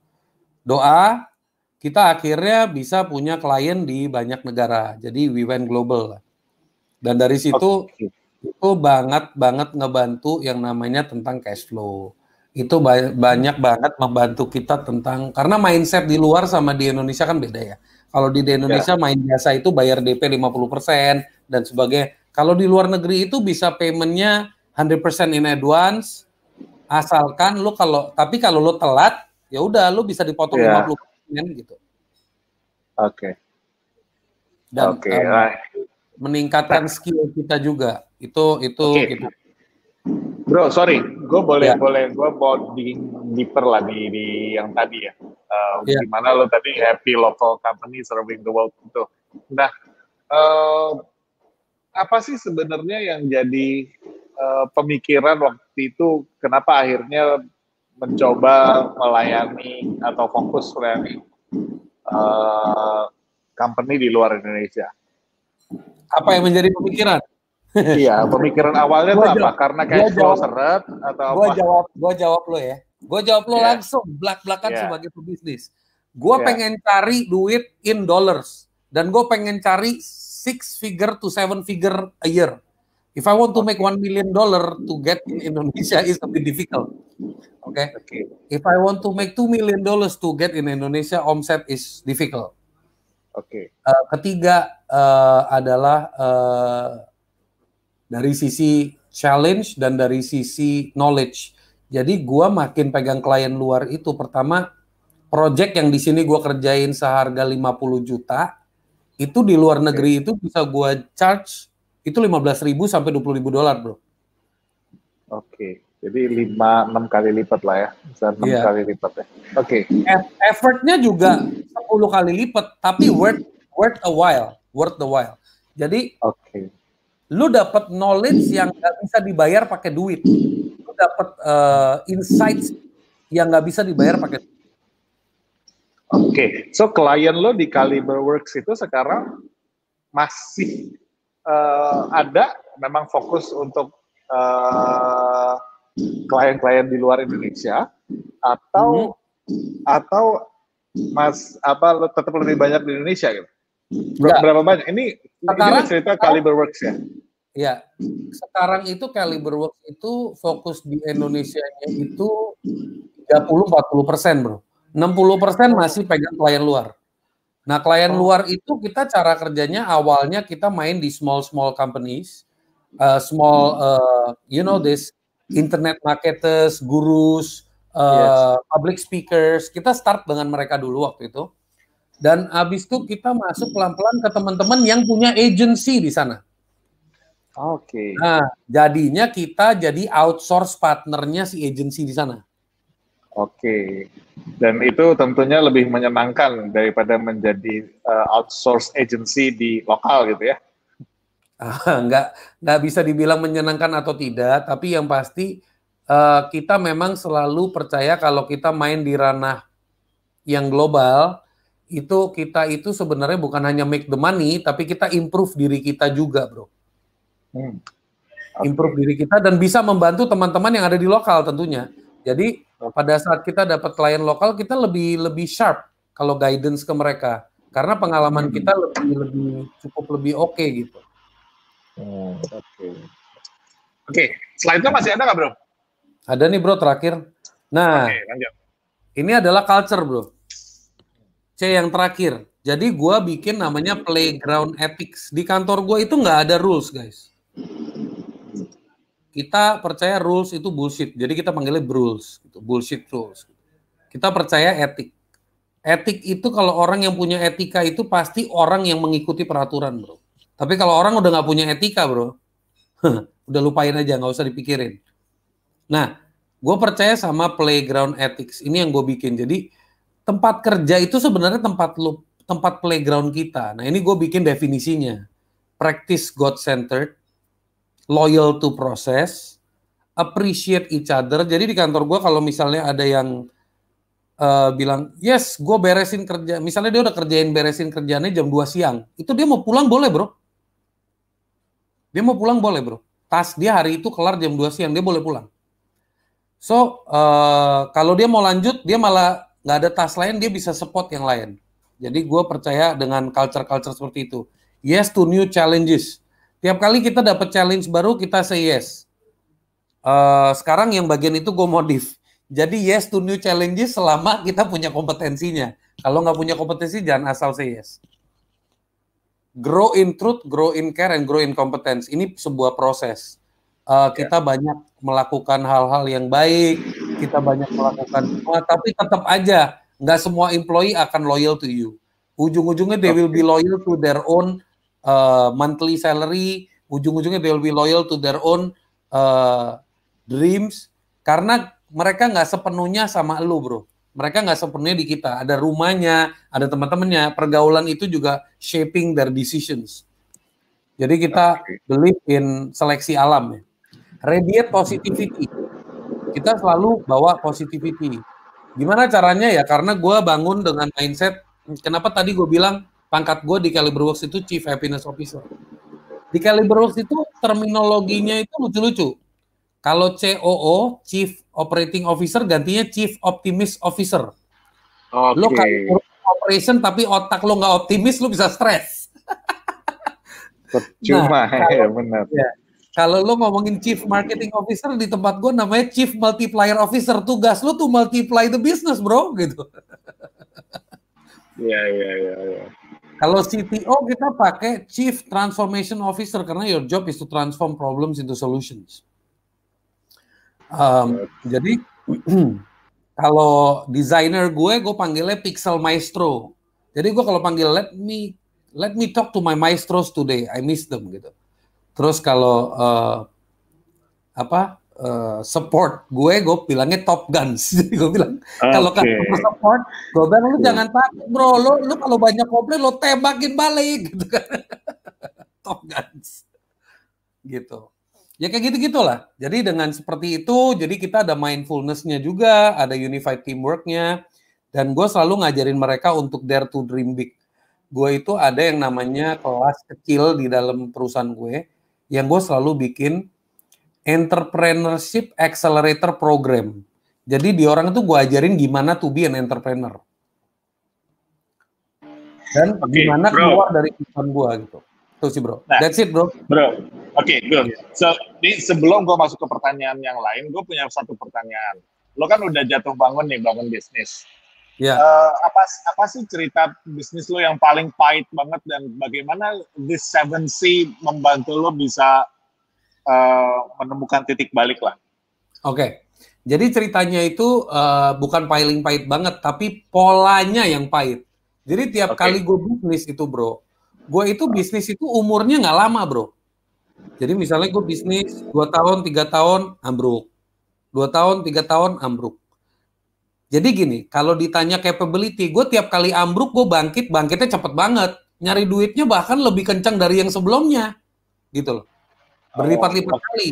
doa, kita akhirnya bisa punya klien di banyak negara. Jadi we went global. Dan dari situ okay. itu banget banget ngebantu yang namanya tentang cash flow. itu ba banyak banget membantu kita tentang karena mindset di luar sama di Indonesia kan beda ya. Kalau di Indonesia ya. main biasa itu bayar DP 50% dan sebagainya. Kalau di luar negeri itu bisa paymentnya 100% in advance, asalkan lu kalau tapi kalau lu telat ya udah lu bisa dipotong yeah. 50% gitu. Oke. Okay. Dan okay. um, meningkatkan skill kita juga. Itu itu okay. kita. Bro, sorry, gue boleh yeah. boleh gue mau di deeper lah di, di yang tadi ya. Uh, yeah. Gimana lo tadi happy local company serving the world itu. Nah, uh, apa sih sebenarnya yang jadi uh, pemikiran waktu itu kenapa akhirnya mencoba melayani atau fokus melayani uh, company di luar Indonesia? Apa yang menjadi pemikiran? iya, pemikiran awalnya itu apa? Karena kayak flow seret atau gua apa? jawab, gua jawab lo ya. Gua jawab lo yeah. langsung, belak-belakan yeah. sebagai pebisnis. Gua yeah. pengen cari duit in dollars dan gue pengen cari six figure to seven figure a year. If I want to make one million dollar to get in Indonesia is a bit difficult. Okay? okay. If I want to make two million dollars to get in Indonesia, omset is difficult. Oke. Okay. Uh, ketiga uh, adalah uh, dari sisi challenge dan dari sisi knowledge. Jadi gua makin pegang klien luar itu pertama project yang di sini gua kerjain seharga 50 juta itu di luar negeri itu bisa gua charge itu 15 ribu sampai 20 ribu dolar bro. Oke, jadi 5 6 kali lipat lah ya, bisa 6 yeah. kali lipat ya. Oke. Okay. Effortnya juga 10 kali lipat, tapi worth worth a while, worth the while. Jadi, oke. Okay. Lu dapat knowledge yang nggak bisa dibayar pakai duit. Dapat uh, insights yang nggak bisa dibayar pakai Oke, okay. so klien lo di Caliber Works itu sekarang masih uh, ada, memang fokus untuk eh, klien-klien di luar Indonesia, atau hmm. atau mas apa lo tetap lebih banyak di Indonesia gitu? Ber berapa banyak? Ini sekarang, ini cerita Caliber Works ya? Ya, sekarang itu Caliber Works itu fokus di Indonesia itu 30-40 persen bro 60% masih pegang klien luar. Nah, klien oh. luar itu kita cara kerjanya awalnya kita main di small small companies, uh, small uh, you know this internet marketers, gurus, uh, yes. public speakers. Kita start dengan mereka dulu waktu itu. Dan habis itu kita masuk pelan-pelan ke teman-teman yang punya agency di sana. Oke. Okay. Nah, jadinya kita jadi outsource partnernya si agency di sana. Oke, dan itu tentunya lebih menyenangkan daripada menjadi uh, outsource agency di lokal gitu ya? Ah, nggak nggak bisa dibilang menyenangkan atau tidak, tapi yang pasti uh, kita memang selalu percaya kalau kita main di ranah yang global itu kita itu sebenarnya bukan hanya make the money, tapi kita improve diri kita juga, bro. Hmm. Okay. Improve diri kita dan bisa membantu teman-teman yang ada di lokal tentunya. Jadi pada saat kita dapat klien lokal kita lebih lebih sharp kalau guidance ke mereka karena pengalaman hmm. kita lebih lebih cukup lebih oke okay, gitu. Hmm, oke. Okay. Oke, okay. slide-nya masih ada nggak bro? Ada nih bro terakhir. Nah, okay, ini adalah culture bro. C yang terakhir. Jadi gue bikin namanya playground ethics. Di kantor gue itu nggak ada rules guys kita percaya rules itu bullshit. Jadi kita panggilnya rules, gitu. bullshit rules. Kita percaya etik. Etik itu kalau orang yang punya etika itu pasti orang yang mengikuti peraturan, bro. Tapi kalau orang udah nggak punya etika, bro, udah lupain aja, nggak usah dipikirin. Nah, gue percaya sama playground ethics. Ini yang gue bikin. Jadi tempat kerja itu sebenarnya tempat lu, tempat playground kita. Nah, ini gue bikin definisinya. Practice God-centered, loyal to process, appreciate each other. Jadi di kantor gue kalau misalnya ada yang uh, bilang, yes, gue beresin kerja. Misalnya dia udah kerjain beresin kerjanya jam 2 siang. Itu dia mau pulang boleh bro. Dia mau pulang boleh bro. Tas dia hari itu kelar jam 2 siang, dia boleh pulang. So, uh, kalau dia mau lanjut, dia malah nggak ada tas lain, dia bisa support yang lain. Jadi gue percaya dengan culture-culture seperti itu. Yes to new challenges Tiap kali kita dapat challenge baru kita say yes. Uh, sekarang yang bagian itu gue modif. Jadi yes to new challenges selama kita punya kompetensinya. Kalau nggak punya kompetensi jangan asal say yes. Grow in truth, grow in care, and grow in competence. Ini sebuah proses. Uh, kita banyak melakukan hal-hal yang baik, kita banyak melakukan semua, tapi tetap aja nggak semua employee akan loyal to you. Ujung-ujungnya they will be loyal to their own uh, monthly salary. Ujung-ujungnya they will be loyal to their own uh, dreams. Karena mereka nggak sepenuhnya sama lu bro. Mereka nggak sepenuhnya di kita. Ada rumahnya ada teman-temannya. Pergaulan itu juga shaping their decisions. Jadi kita believe in seleksi alam ya. Radiate positivity. Kita selalu bawa positivity. Gimana caranya ya? Karena gue bangun dengan mindset kenapa tadi gue bilang pangkat gue di Caliberworks itu Chief Happiness Officer di Caliberworks itu terminologinya itu lucu-lucu kalau COO, Chief Operating Officer, gantinya Chief Optimist Officer. Okay. Lo kalau operation tapi otak lo nggak optimis, lo bisa stres. Cuma, nah, ya benar. Ya, kalau lo ngomongin Chief Marketing Officer di tempat gue namanya Chief Multiplier Officer. Tugas lo tuh multiply the business, bro, gitu. Iya, iya, iya. Ya. Kalau CTO kita pakai Chief Transformation Officer karena your job is to transform problems into solutions. Um, jadi kalau desainer gue, gue panggilnya Pixel Maestro. Jadi gue kalau panggil let me let me talk to my maestros today, I miss them gitu. Terus kalau uh, apa uh, support gue, gue bilangnya Top Guns. Jadi gue bilang okay. kalau customer support, gue bilang lu yeah. jangan takut bro, lu lu kalau banyak komplain lo tembakin balik gitu kan. Top Guns gitu ya kayak gitu gitulah jadi dengan seperti itu jadi kita ada mindfulnessnya juga ada unified teamworknya dan gue selalu ngajarin mereka untuk dare to dream big gue itu ada yang namanya kelas kecil di dalam perusahaan gue yang gue selalu bikin entrepreneurship accelerator program jadi di orang itu gue ajarin gimana to be an entrepreneur dan okay, gimana keluar dari perusahaan gue gitu Tuh sih bro. Nah, That's it bro. Bro, oke, okay, good. So, di, sebelum gue masuk ke pertanyaan yang lain, gue punya satu pertanyaan. Lo kan udah jatuh bangun nih, bangun bisnis. Ya. Yeah. Uh, apa apa sih cerita bisnis lo yang paling pahit banget dan bagaimana this seven C membantu lo bisa uh, menemukan titik balik lah? Oke. Okay. Jadi ceritanya itu uh, bukan paling pahit banget, tapi polanya yang pahit. Jadi tiap okay. kali gue bisnis itu bro, gue itu bisnis itu umurnya nggak lama bro. Jadi misalnya gue bisnis dua tahun, tiga tahun, ambruk. Dua tahun, tiga tahun, ambruk. Jadi gini, kalau ditanya capability, gue tiap kali ambruk, gue bangkit, bangkitnya cepet banget. Nyari duitnya bahkan lebih kencang dari yang sebelumnya. Gitu loh. Berlipat-lipat oh, kali.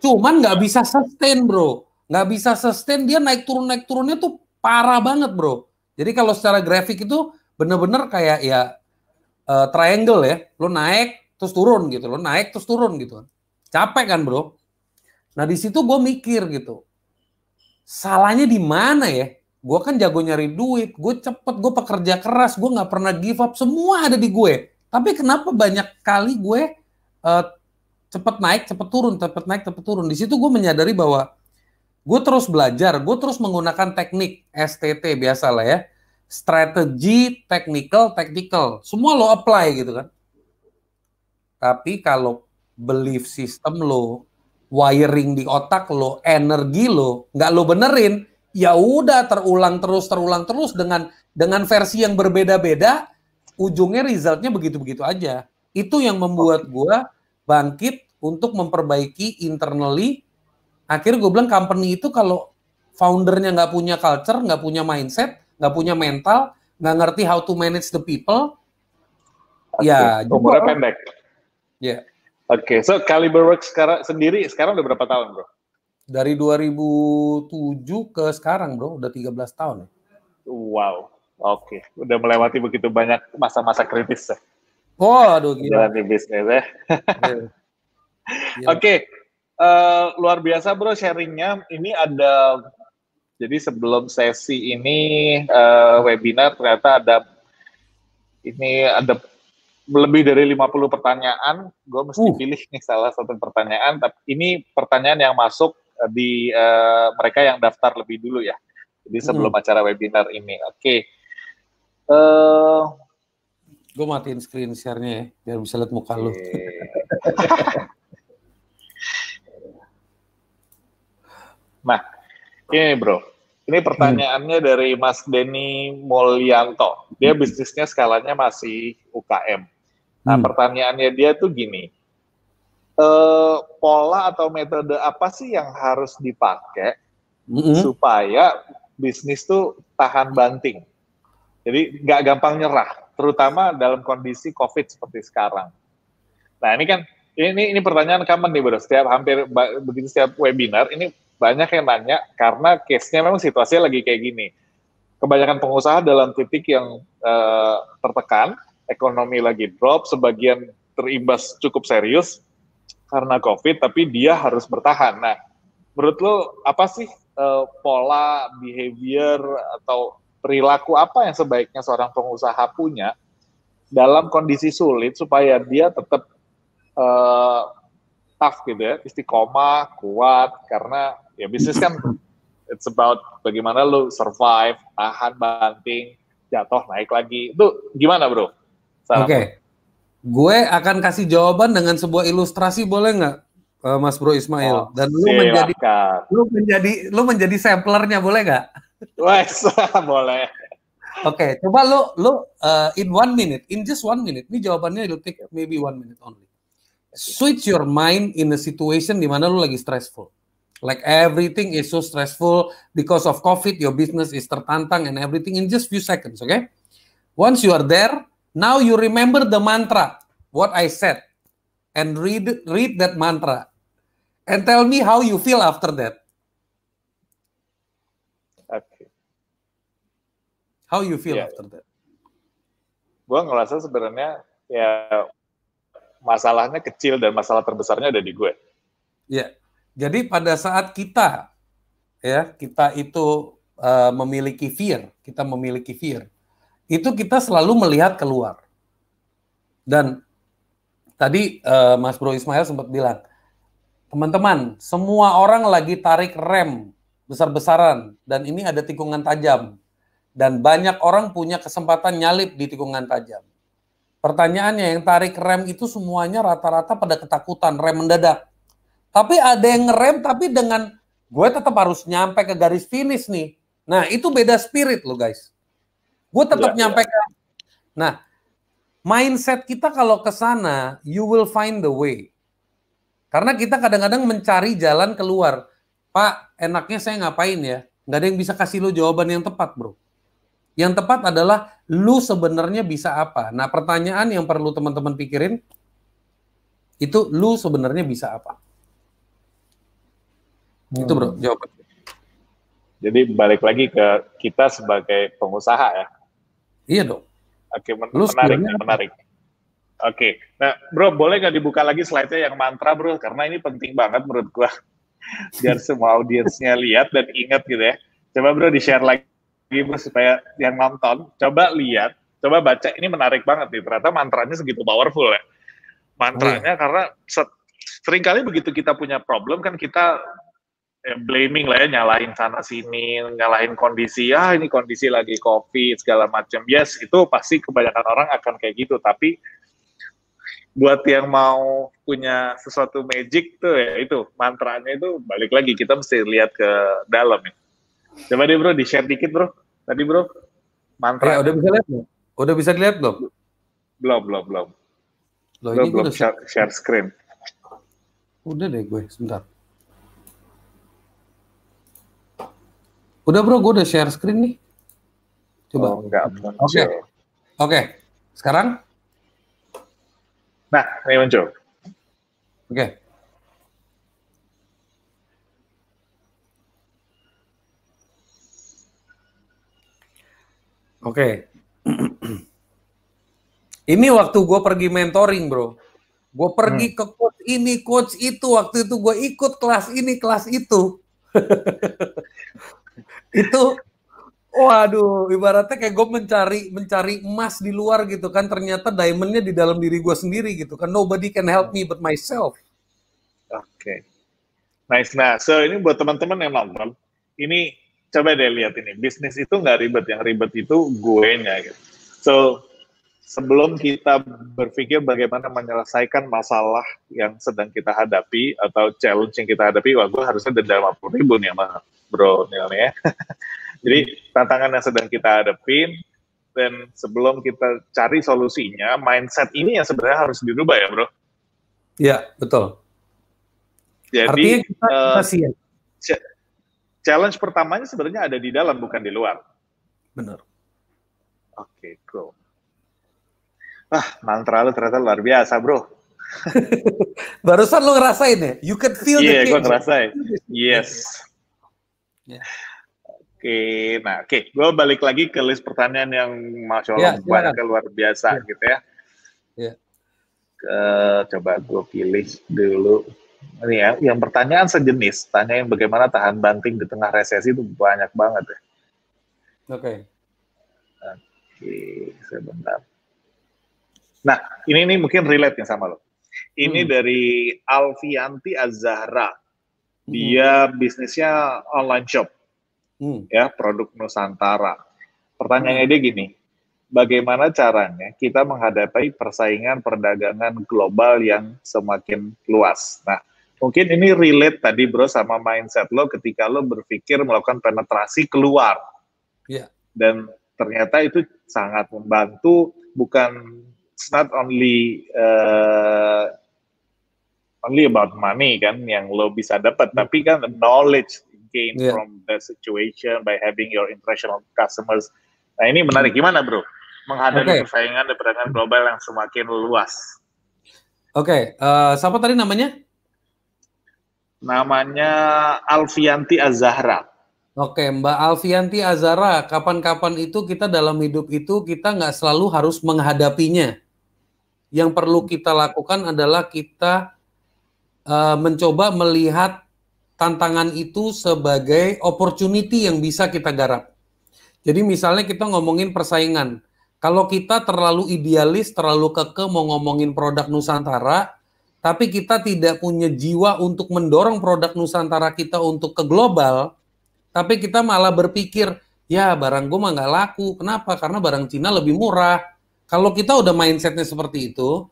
Cuman nggak bisa sustain bro. Nggak bisa sustain, dia naik turun-naik turunnya tuh parah banget bro. Jadi kalau secara grafik itu bener-bener kayak ya uh, triangle ya, lo naik terus turun gitu, lo naik terus turun gitu. Capek kan bro? Nah di situ gue mikir gitu, salahnya di mana ya? Gue kan jago nyari duit, gue cepet, gue pekerja keras, gue nggak pernah give up, semua ada di gue. Tapi kenapa banyak kali gue uh, cepet naik, cepet turun, cepet naik, cepet turun. Di situ gue menyadari bahwa gue terus belajar, gue terus menggunakan teknik STT biasa lah ya strategi, technical, tactical. Semua lo apply gitu kan. Tapi kalau belief system lo, wiring di otak lo, energi lo, nggak lo benerin, ya udah terulang terus, terulang terus dengan dengan versi yang berbeda-beda, ujungnya resultnya begitu-begitu aja. Itu yang membuat gue bangkit untuk memperbaiki internally. Akhirnya gue bilang company itu kalau foundernya nggak punya culture, nggak punya mindset, nggak punya mental, nggak ngerti how to manage the people, okay. ya umurnya pendek. Ya. Yeah. Oke, okay. so Caliber Works sekarang sendiri sekarang udah berapa tahun, bro? Dari 2007 ke sekarang, bro, udah 13 tahun. Wow, oke, okay. udah melewati begitu banyak masa-masa kritis ya. Oh, aduh gila. Di bisnis ya. Oke, okay. uh, eh, luar biasa bro sharingnya. Ini ada jadi sebelum sesi ini uh, webinar ternyata ada ini ada lebih dari 50 pertanyaan. Gue mesti uh. pilih nih salah satu pertanyaan. Tapi ini pertanyaan yang masuk di uh, mereka yang daftar lebih dulu ya. Jadi sebelum hmm. acara webinar ini. Oke. Okay. Uh, Gue matiin screen share-nya ya, biar bisa lihat muka lu. nah, ini bro, ini pertanyaannya hmm. dari Mas Denny Mulyanto. Dia bisnisnya skalanya masih UKM. Nah, hmm. pertanyaannya dia tuh gini, uh, pola atau metode apa sih yang harus dipakai hmm. supaya bisnis tuh tahan banting? Jadi nggak gampang nyerah, terutama dalam kondisi COVID seperti sekarang. Nah ini kan ini ini pertanyaan common nih bro. Setiap hampir begitu setiap webinar ini banyak yang nanya karena case-nya memang situasinya lagi kayak gini. Kebanyakan pengusaha dalam titik yang uh, tertekan, ekonomi lagi drop, sebagian terimbas cukup serius karena COVID, tapi dia harus bertahan. Nah, menurut lo apa sih uh, pola behavior atau perilaku apa yang sebaiknya seorang pengusaha punya dalam kondisi sulit supaya dia tetap uh, tough gitu ya, istiqomah, kuat karena ya bisnis kan it's about bagaimana lu survive, tahan banting, jatuh naik lagi. Itu gimana, Bro? Oke. Okay. Gue akan kasih jawaban dengan sebuah ilustrasi boleh nggak? Uh, Mas Bro Ismail oh, dan lu silakan. menjadi lu menjadi lu menjadi samplernya boleh nggak? Wes, boleh. Oke, okay, coba lo lo uh, in one minute, in just one minute. Ini jawabannya it'll take maybe one minute only. Switch your mind in a situation di mana lo lagi stressful. Like everything is so stressful because of COVID, your business is tertantang and everything in just few seconds, okay? Once you are there, now you remember the mantra, what I said, and read read that mantra, and tell me how you feel after that. How you feel yeah. after that? Gue ngerasa sebenarnya ya masalahnya kecil dan masalah terbesarnya ada di gue. Ya, jadi pada saat kita ya kita itu uh, memiliki fear, kita memiliki fear, itu kita selalu melihat keluar. Dan tadi uh, Mas Bro Ismail sempat bilang, teman-teman, semua orang lagi tarik rem besar-besaran dan ini ada tikungan tajam dan banyak orang punya kesempatan nyalip di tikungan tajam. Pertanyaannya yang tarik rem itu semuanya rata-rata pada ketakutan rem mendadak. Tapi ada yang ngerem tapi dengan gue tetap harus nyampe ke garis finish nih. Nah itu beda spirit loh guys. Gue tetap ya, nyampe ya. ke. Nah mindset kita kalau ke sana you will find the way. Karena kita kadang-kadang mencari jalan keluar. Pak, enaknya saya ngapain ya? Gak ada yang bisa kasih lo jawaban yang tepat, bro. Yang tepat adalah lu sebenarnya bisa apa. Nah, pertanyaan yang perlu teman-teman pikirin itu lu sebenarnya bisa apa. Hmm. Itu bro, jawaban. Jadi balik lagi ke kita sebagai pengusaha ya. Iya dong. Oke, men lu menarik, menarik. Oke, nah bro boleh nggak dibuka lagi slide-nya yang mantra bro, karena ini penting banget menurut gua. Biar semua audiensnya lihat dan ingat gitu ya. Coba bro di-share lagi supaya yang nonton coba lihat, coba baca ini menarik banget nih. Ternyata mantranya segitu powerful ya. Mantranya hmm. karena sering kali begitu kita punya problem kan kita ya, blaming lah ya, nyalahin sana sini, nyalahin kondisi, ah ini kondisi lagi covid segala macam. Yes, itu pasti kebanyakan orang akan kayak gitu. Tapi buat yang mau punya sesuatu magic tuh ya itu mantranya itu balik lagi kita mesti lihat ke dalam ya. Coba deh bro, di-share dikit bro. Tadi bro, mantra. Ya, udah bisa lihat belum? Udah bisa dilihat belum? Belum, belum, belum. Loh, belum, belum share, share screen. Udah deh gue, sebentar. Udah bro, gue udah share screen nih. Coba. Oh, enggak. Oke. Okay. Oke. Okay. Sekarang? Nah, ini muncul. Oke. Okay. Oke. ini waktu gue pergi mentoring, bro. Gue pergi hmm. ke coach ini, coach itu. Waktu itu gue ikut kelas ini, kelas itu. itu, waduh, ibaratnya kayak gue mencari mencari emas di luar gitu kan. Ternyata diamondnya di dalam diri gue sendiri gitu kan. Nobody can help me but myself. Oke. Okay. Nice. Nah, so ini buat teman-teman yang nonton, ini coba deh lihat ini. Bisnis itu nggak ribet, yang ribet itu gue nya gitu. So, sebelum kita berpikir bagaimana menyelesaikan masalah yang sedang kita hadapi atau challenge yang kita hadapi, wah gue harusnya denda 50 ribu nih sama bro Neil ya. Jadi tantangan yang sedang kita hadapin, dan sebelum kita cari solusinya, mindset ini yang sebenarnya harus dirubah ya bro. Iya, betul. Jadi, Artinya kita, uh, kita challenge pertamanya sebenarnya ada di dalam, bukan di luar. Benar. Oke, okay, cool. Ah, mantra lu ternyata luar biasa, bro. Barusan lu ngerasain ya? You can feel yeah, the Iya, gue ngerasain. Yes. Yeah. Oke, okay, nah oke, okay. gue balik lagi ke list pertanyaan yang masya Allah yeah, banyak yeah. luar biasa yeah. gitu ya. Yeah. Ke, coba gue pilih dulu. Ini ya, yang pertanyaan sejenis, tanyain bagaimana tahan banting di tengah resesi itu banyak banget ya. Oke. Okay. Oke, sebentar. Nah, ini ini mungkin relate yang sama lo. Ini hmm. dari Alfianti Azahra. Dia hmm. bisnisnya online shop. Hmm. Ya, produk Nusantara. Pertanyaannya hmm. dia gini, bagaimana caranya kita menghadapi persaingan perdagangan global yang semakin luas? Nah, mungkin ini relate tadi bro sama mindset lo ketika lo berpikir melakukan penetrasi keluar. Yeah. Dan ternyata itu sangat membantu bukan it's not only uh, only about money kan yang lo bisa dapat, hmm. tapi kan knowledge gain yeah. from the situation by having your international customers. Nah ini menarik hmm. gimana bro? Menghadapi okay. persaingan perdagangan global yang semakin luas. Oke, okay. uh, siapa tadi namanya? Namanya Alfianti Azahra. Oke, Mbak Alfianti Azahra, kapan-kapan itu kita dalam hidup itu kita nggak selalu harus menghadapinya yang perlu kita lakukan adalah kita uh, mencoba melihat tantangan itu sebagai opportunity yang bisa kita garap. Jadi misalnya kita ngomongin persaingan. Kalau kita terlalu idealis, terlalu keke mau ngomongin produk Nusantara, tapi kita tidak punya jiwa untuk mendorong produk Nusantara kita untuk ke global, tapi kita malah berpikir, ya barang gue mah nggak laku. Kenapa? Karena barang Cina lebih murah kalau kita udah mindsetnya seperti itu,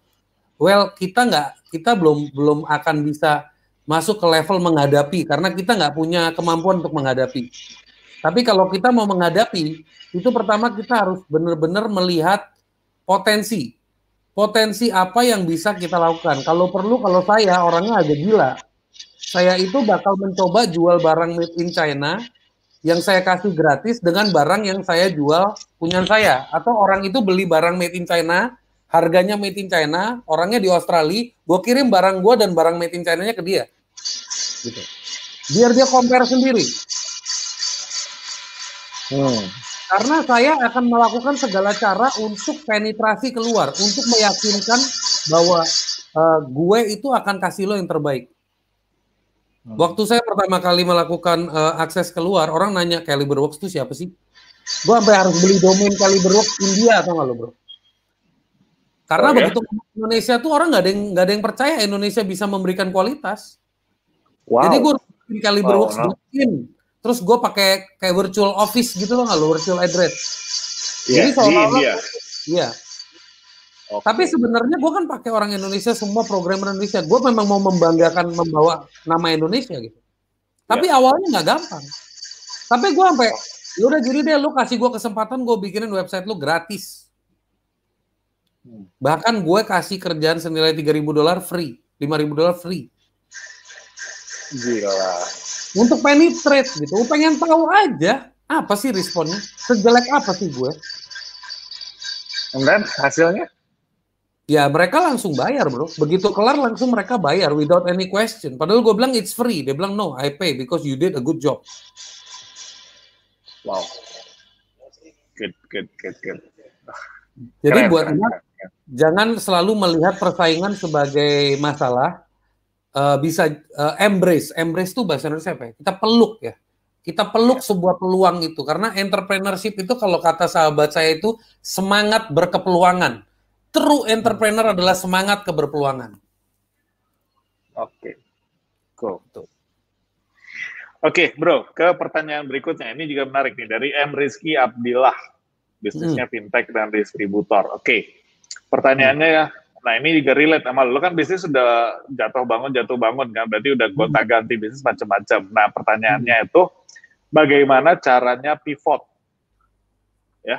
well kita nggak kita belum belum akan bisa masuk ke level menghadapi karena kita nggak punya kemampuan untuk menghadapi. Tapi kalau kita mau menghadapi, itu pertama kita harus benar-benar melihat potensi. Potensi apa yang bisa kita lakukan. Kalau perlu, kalau saya orangnya agak gila, saya itu bakal mencoba jual barang made in China yang saya kasih gratis dengan barang yang saya jual punya saya. Atau orang itu beli barang made in China harganya made in China orangnya di Australia gue kirim barang gue dan barang made in China-nya ke dia. Gitu. Biar dia compare sendiri. Hmm. Karena saya akan melakukan segala cara untuk penetrasi keluar untuk meyakinkan bahwa uh, gue itu akan kasih lo yang terbaik Hmm. Waktu saya pertama kali melakukan uh, akses keluar, orang nanya Caliberworks itu siapa sih? Gue sampai harus beli domain Caliberworks India atau nggak lo bro? Karena oh, ya? begitu Indonesia tuh orang nggak ada yang nggak ada yang percaya Indonesia bisa memberikan kualitas. Wow. Jadi gue bikin Caliberworks wow, no. Terus gue pakai kayak virtual office gitu loh nggak lo virtual address. Yeah, Jadi seolah-olah, iya, Okay. Tapi sebenarnya gue kan pakai orang Indonesia semua program Indonesia. Gue memang mau membanggakan membawa nama Indonesia gitu. Tapi yeah. awalnya nggak gampang. Tapi gue sampai, ya udah jadi deh lu kasih gue kesempatan gue bikinin website lu gratis. Hmm. Bahkan gue kasih kerjaan senilai 3000 dolar free, 5000 dolar free. Gila. Untuk penetrate gitu, pengen tahu aja apa sih responnya, sejelek apa sih gue. Dan hasilnya? Ya mereka langsung bayar bro. Begitu kelar langsung mereka bayar without any question. Padahal gue bilang it's free. Dia bilang no, I pay because you did a good job. Wow. Good, good, good, good. Jadi keren, buat keren, keren. jangan selalu melihat persaingan sebagai masalah. Uh, bisa uh, embrace, embrace itu bahasa Indonesia apa ya? Kita peluk ya. Kita peluk ya. sebuah peluang itu karena entrepreneurship itu kalau kata sahabat saya itu semangat berkepeluangan True entrepreneur adalah semangat keberpeluangan. Oke. Okay. Cool. Tuh. Oke, okay, bro, ke pertanyaan berikutnya. Ini juga menarik nih dari M Rizky Abdillah, bisnisnya hmm. fintech dan distributor. Oke, okay. pertanyaannya ya, nah ini juga relate sama lo kan bisnis sudah jatuh bangun jatuh bangun kan, berarti udah gonta hmm. ganti bisnis macam-macam. Nah pertanyaannya itu bagaimana caranya pivot, ya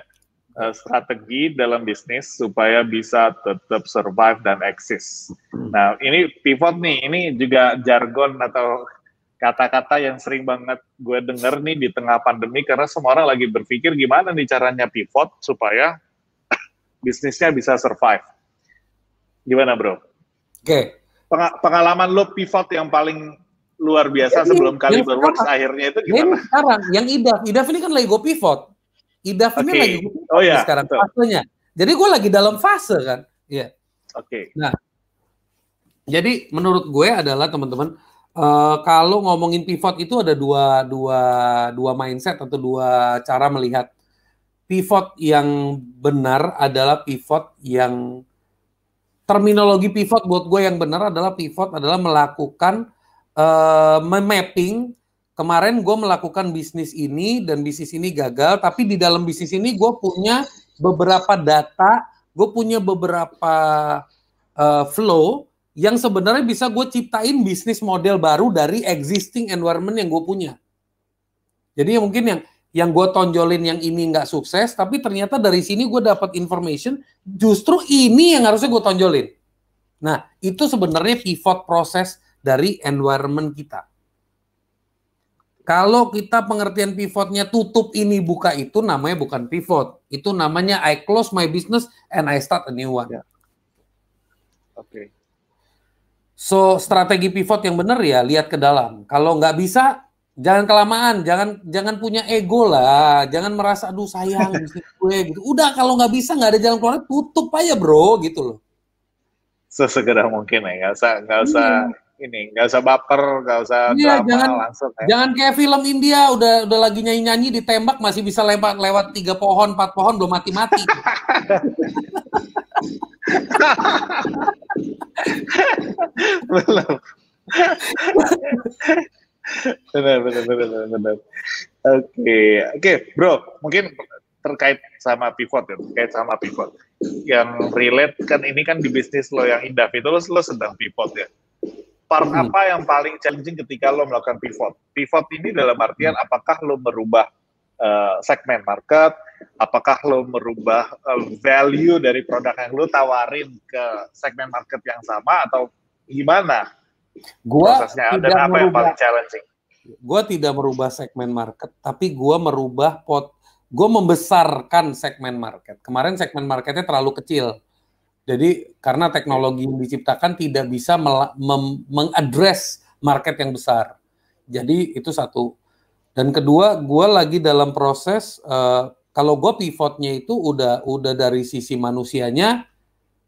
uh, strategi dalam bisnis supaya bisa tetap survive dan eksis. Hmm. Nah ini pivot nih, ini juga jargon atau kata-kata yang sering banget gue denger nih di tengah pandemi karena semua orang lagi berpikir gimana nih caranya pivot supaya bisnisnya bisa survive. Gimana bro? Oke. Okay. Peng pengalaman lo pivot yang paling luar biasa ini, sebelum kali berworks akhirnya itu gimana? Ini sekarang yang IDAF, IDAF ini kan lagi gue pivot. IDAF okay. ini lagi gue pivot oh, iya, sekarang betul. fasenya. Jadi gue lagi dalam fase kan. Iya. Oke. Okay. Nah, jadi menurut gue adalah teman-teman Uh, kalau ngomongin pivot itu ada dua dua dua mindset atau dua cara melihat pivot yang benar adalah pivot yang terminologi pivot buat gue yang benar adalah pivot adalah melakukan uh, mapping kemarin gue melakukan bisnis ini dan bisnis ini gagal tapi di dalam bisnis ini gue punya beberapa data gue punya beberapa uh, flow yang sebenarnya bisa gue ciptain bisnis model baru dari existing environment yang gue punya. Jadi mungkin yang yang gue tonjolin yang ini nggak sukses, tapi ternyata dari sini gue dapat information, justru ini yang harusnya gue tonjolin. Nah, itu sebenarnya pivot proses dari environment kita. Kalau kita pengertian pivotnya tutup ini buka itu namanya bukan pivot. Itu namanya I close my business and I start a new one. Ya. Oke. Okay. So strategi pivot yang benar ya lihat ke dalam. Kalau nggak bisa jangan kelamaan, jangan jangan punya ego lah, jangan merasa aduh sayang bisnis gue gitu. Udah kalau nggak bisa nggak ada jalan keluar tutup aja bro gitu loh. Sesegera mungkin ya, nggak usah nggak usah hmm. ini nggak usah baper, nggak usah iya, drama jangan, langsung. Ya. Jangan kayak film India udah udah lagi nyanyi nyanyi ditembak masih bisa lewat lewat tiga pohon empat pohon belum mati mati. belum benar benar benar benar oke oke bro mungkin terkait sama pivot ya terkait sama pivot. Yang relate kan ini kan di bisnis lo yang indah itu lo, lo sedang pivot ya. Part hmm. apa yang paling challenging ketika lo melakukan pivot? Pivot ini dalam artian apakah lo merubah uh, segmen market apakah lo merubah uh, value dari produk yang lo tawarin ke segmen market yang sama atau gimana gua prosesnya dan apa merubah, yang paling challenging? Gua tidak merubah segmen market, tapi gua merubah pot, gua membesarkan segmen market. Kemarin segmen marketnya terlalu kecil, jadi karena teknologi yang diciptakan tidak bisa mengadres market yang besar. Jadi itu satu. Dan kedua, gue lagi dalam proses uh, kalau gue pivotnya itu udah udah dari sisi manusianya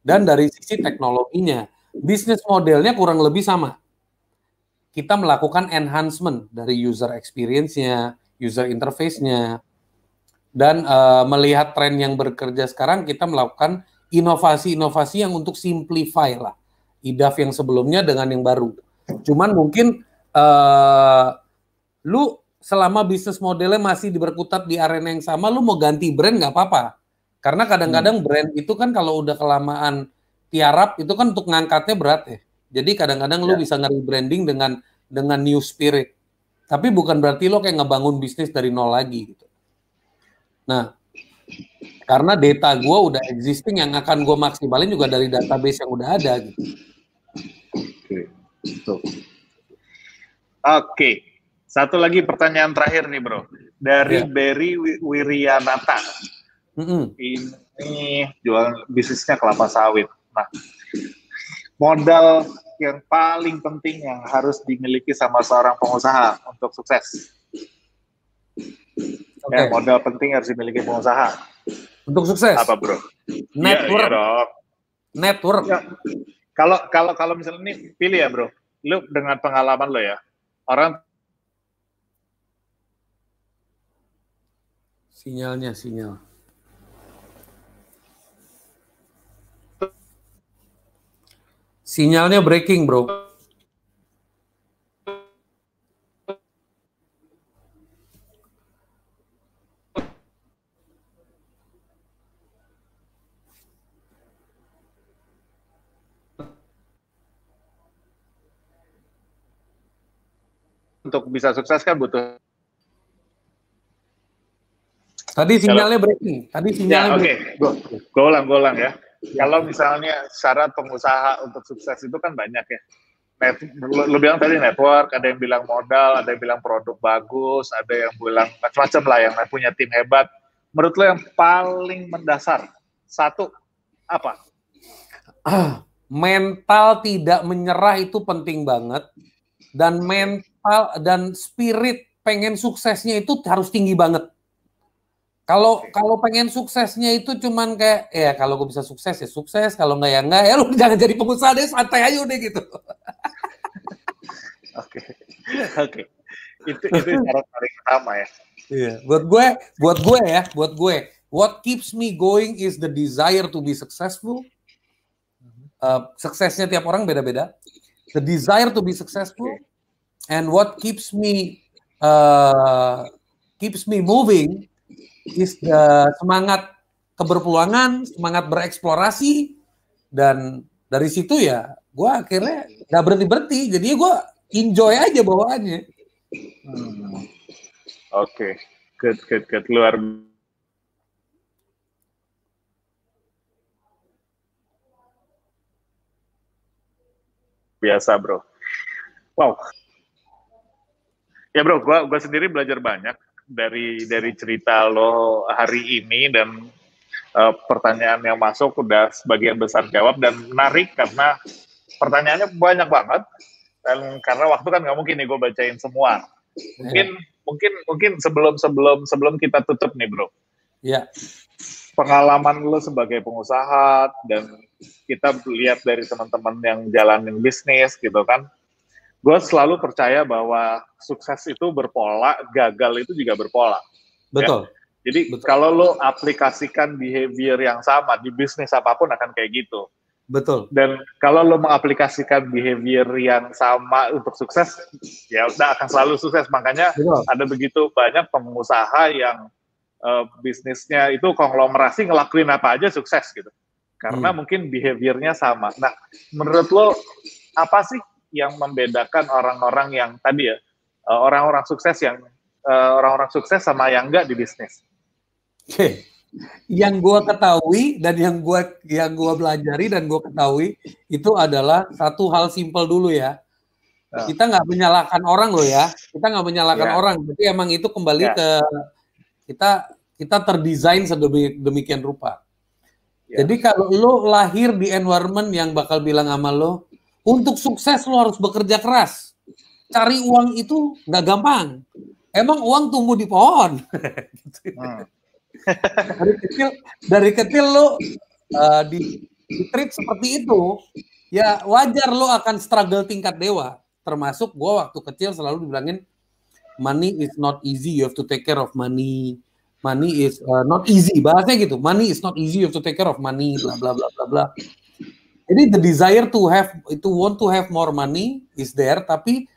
dan dari sisi teknologinya. Bisnis modelnya kurang lebih sama. Kita melakukan enhancement dari user experience-nya, user interface-nya, dan uh, melihat tren yang bekerja sekarang, kita melakukan inovasi-inovasi yang untuk simplify lah. IDAF yang sebelumnya dengan yang baru. Cuman mungkin uh, lu selama bisnis modelnya masih berkutat di arena yang sama, lu mau ganti brand nggak apa-apa. Karena kadang-kadang hmm. brand itu kan kalau udah kelamaan tiarap itu kan untuk ngangkatnya berat ya. Jadi kadang-kadang ya. lu bisa nge-rebranding dengan dengan new spirit. Tapi bukan berarti lo kayak ngebangun bisnis dari nol lagi gitu. Nah, karena data gue udah existing yang akan gue maksimalin juga dari database yang udah ada gitu. Oke, Oke, satu lagi pertanyaan terakhir nih bro, dari ya. Berry Wirianata. Mm -hmm. Ini jual bisnisnya kelapa sawit. Nah, modal yang paling penting yang harus dimiliki sama seorang pengusaha untuk sukses. Okay. Ya, modal penting harus dimiliki pengusaha. Untuk sukses. Apa bro? Network. Ya, ya Network. Ya. Kalau kalau kalau misalnya ini pilih ya bro, lu dengan pengalaman lo ya, orang sinyalnya sinyal. Sinyalnya breaking, bro. Untuk bisa sukses kan butuh Tadi sinyalnya breaking. Tadi sinyalnya ya, Oke, okay. gue ulang, gue ulang ya. Kalau misalnya syarat pengusaha untuk sukses itu kan banyak ya. Net, lu, lu bilang tadi network, ada yang bilang modal, ada yang bilang produk bagus, ada yang bilang macam-macam lah yang punya tim hebat. Menurut lo yang paling mendasar, satu, apa? Mental tidak menyerah itu penting banget. Dan mental dan spirit pengen suksesnya itu harus tinggi banget kalau kalau pengen suksesnya itu cuman kayak ya kalau gue bisa sukses ya sukses, kalau nggak ya nggak ya lu jangan jadi pengusaha deh santai aja udah gitu. Oke. Oke. Itu itu syarat paling utama ya. Iya, buat gue, buat gue ya, buat gue, what keeps me going is the desire to be successful. Uh, suksesnya tiap orang beda-beda. The desire to be successful, and what keeps me uh, keeps me moving is the semangat keberpeluangan, semangat bereksplorasi, dan dari situ ya gue akhirnya nggak berhenti berhenti, jadi gue enjoy aja bawaannya. Hmm. Oke, okay. good, good, good, luar biasa bro. Wow. Ya bro, gua gua sendiri belajar banyak dari dari cerita lo hari ini dan uh, pertanyaan yang masuk udah sebagian besar jawab dan menarik karena pertanyaannya banyak banget. Dan karena waktu kan nggak mungkin nih gue bacain semua. Mungkin ya. mungkin mungkin sebelum sebelum sebelum kita tutup nih bro. Ya pengalaman lo sebagai pengusaha dan kita lihat dari teman-teman yang jalanin bisnis gitu kan gue selalu percaya bahwa sukses itu berpola, gagal itu juga berpola. Ya. Betul. Ya? Jadi Betul. kalau lo aplikasikan behavior yang sama di bisnis apa pun akan kayak gitu. Betul. Dan kalau lo mengaplikasikan behavior yang sama untuk sukses, ya udah akan selalu sukses. Makanya Betul. ada begitu banyak pengusaha yang uh, bisnisnya itu konglomerasi ngelakuin apa aja sukses gitu. Karena hmm. mungkin behaviornya sama. Nah, menurut lo apa sih yang membedakan orang-orang yang tadi ya eh, orang-orang sukses yang eh, orang-orang sukses sama yang enggak di bisnis. Oke. Yang gue ketahui dan yang gue yang gua pelajari dan gue ketahui itu adalah satu hal simpel dulu ya. Oh. Kita nggak menyalahkan orang loh ya. Kita nggak menyalahkan yeah. orang. Jadi emang itu kembali yeah. ke kita kita terdesain sedemikian rupa. Yeah. Jadi kalau lo lahir di environment yang bakal bilang sama lo, untuk sukses lo harus bekerja keras. Cari uang itu nggak gampang. Emang uang tumbuh di pohon. Hmm. dari kecil dari kecil lo uh, di, di treat seperti itu, ya wajar lo akan struggle tingkat dewa. Termasuk gue waktu kecil selalu dibilangin money is not easy, you have to take care of money. Money is uh, not easy, bahasanya gitu. Money is not easy, you have to take care of money, bla bla bla bla bla. Jadi the desire to have itu want to have more money is there, tapi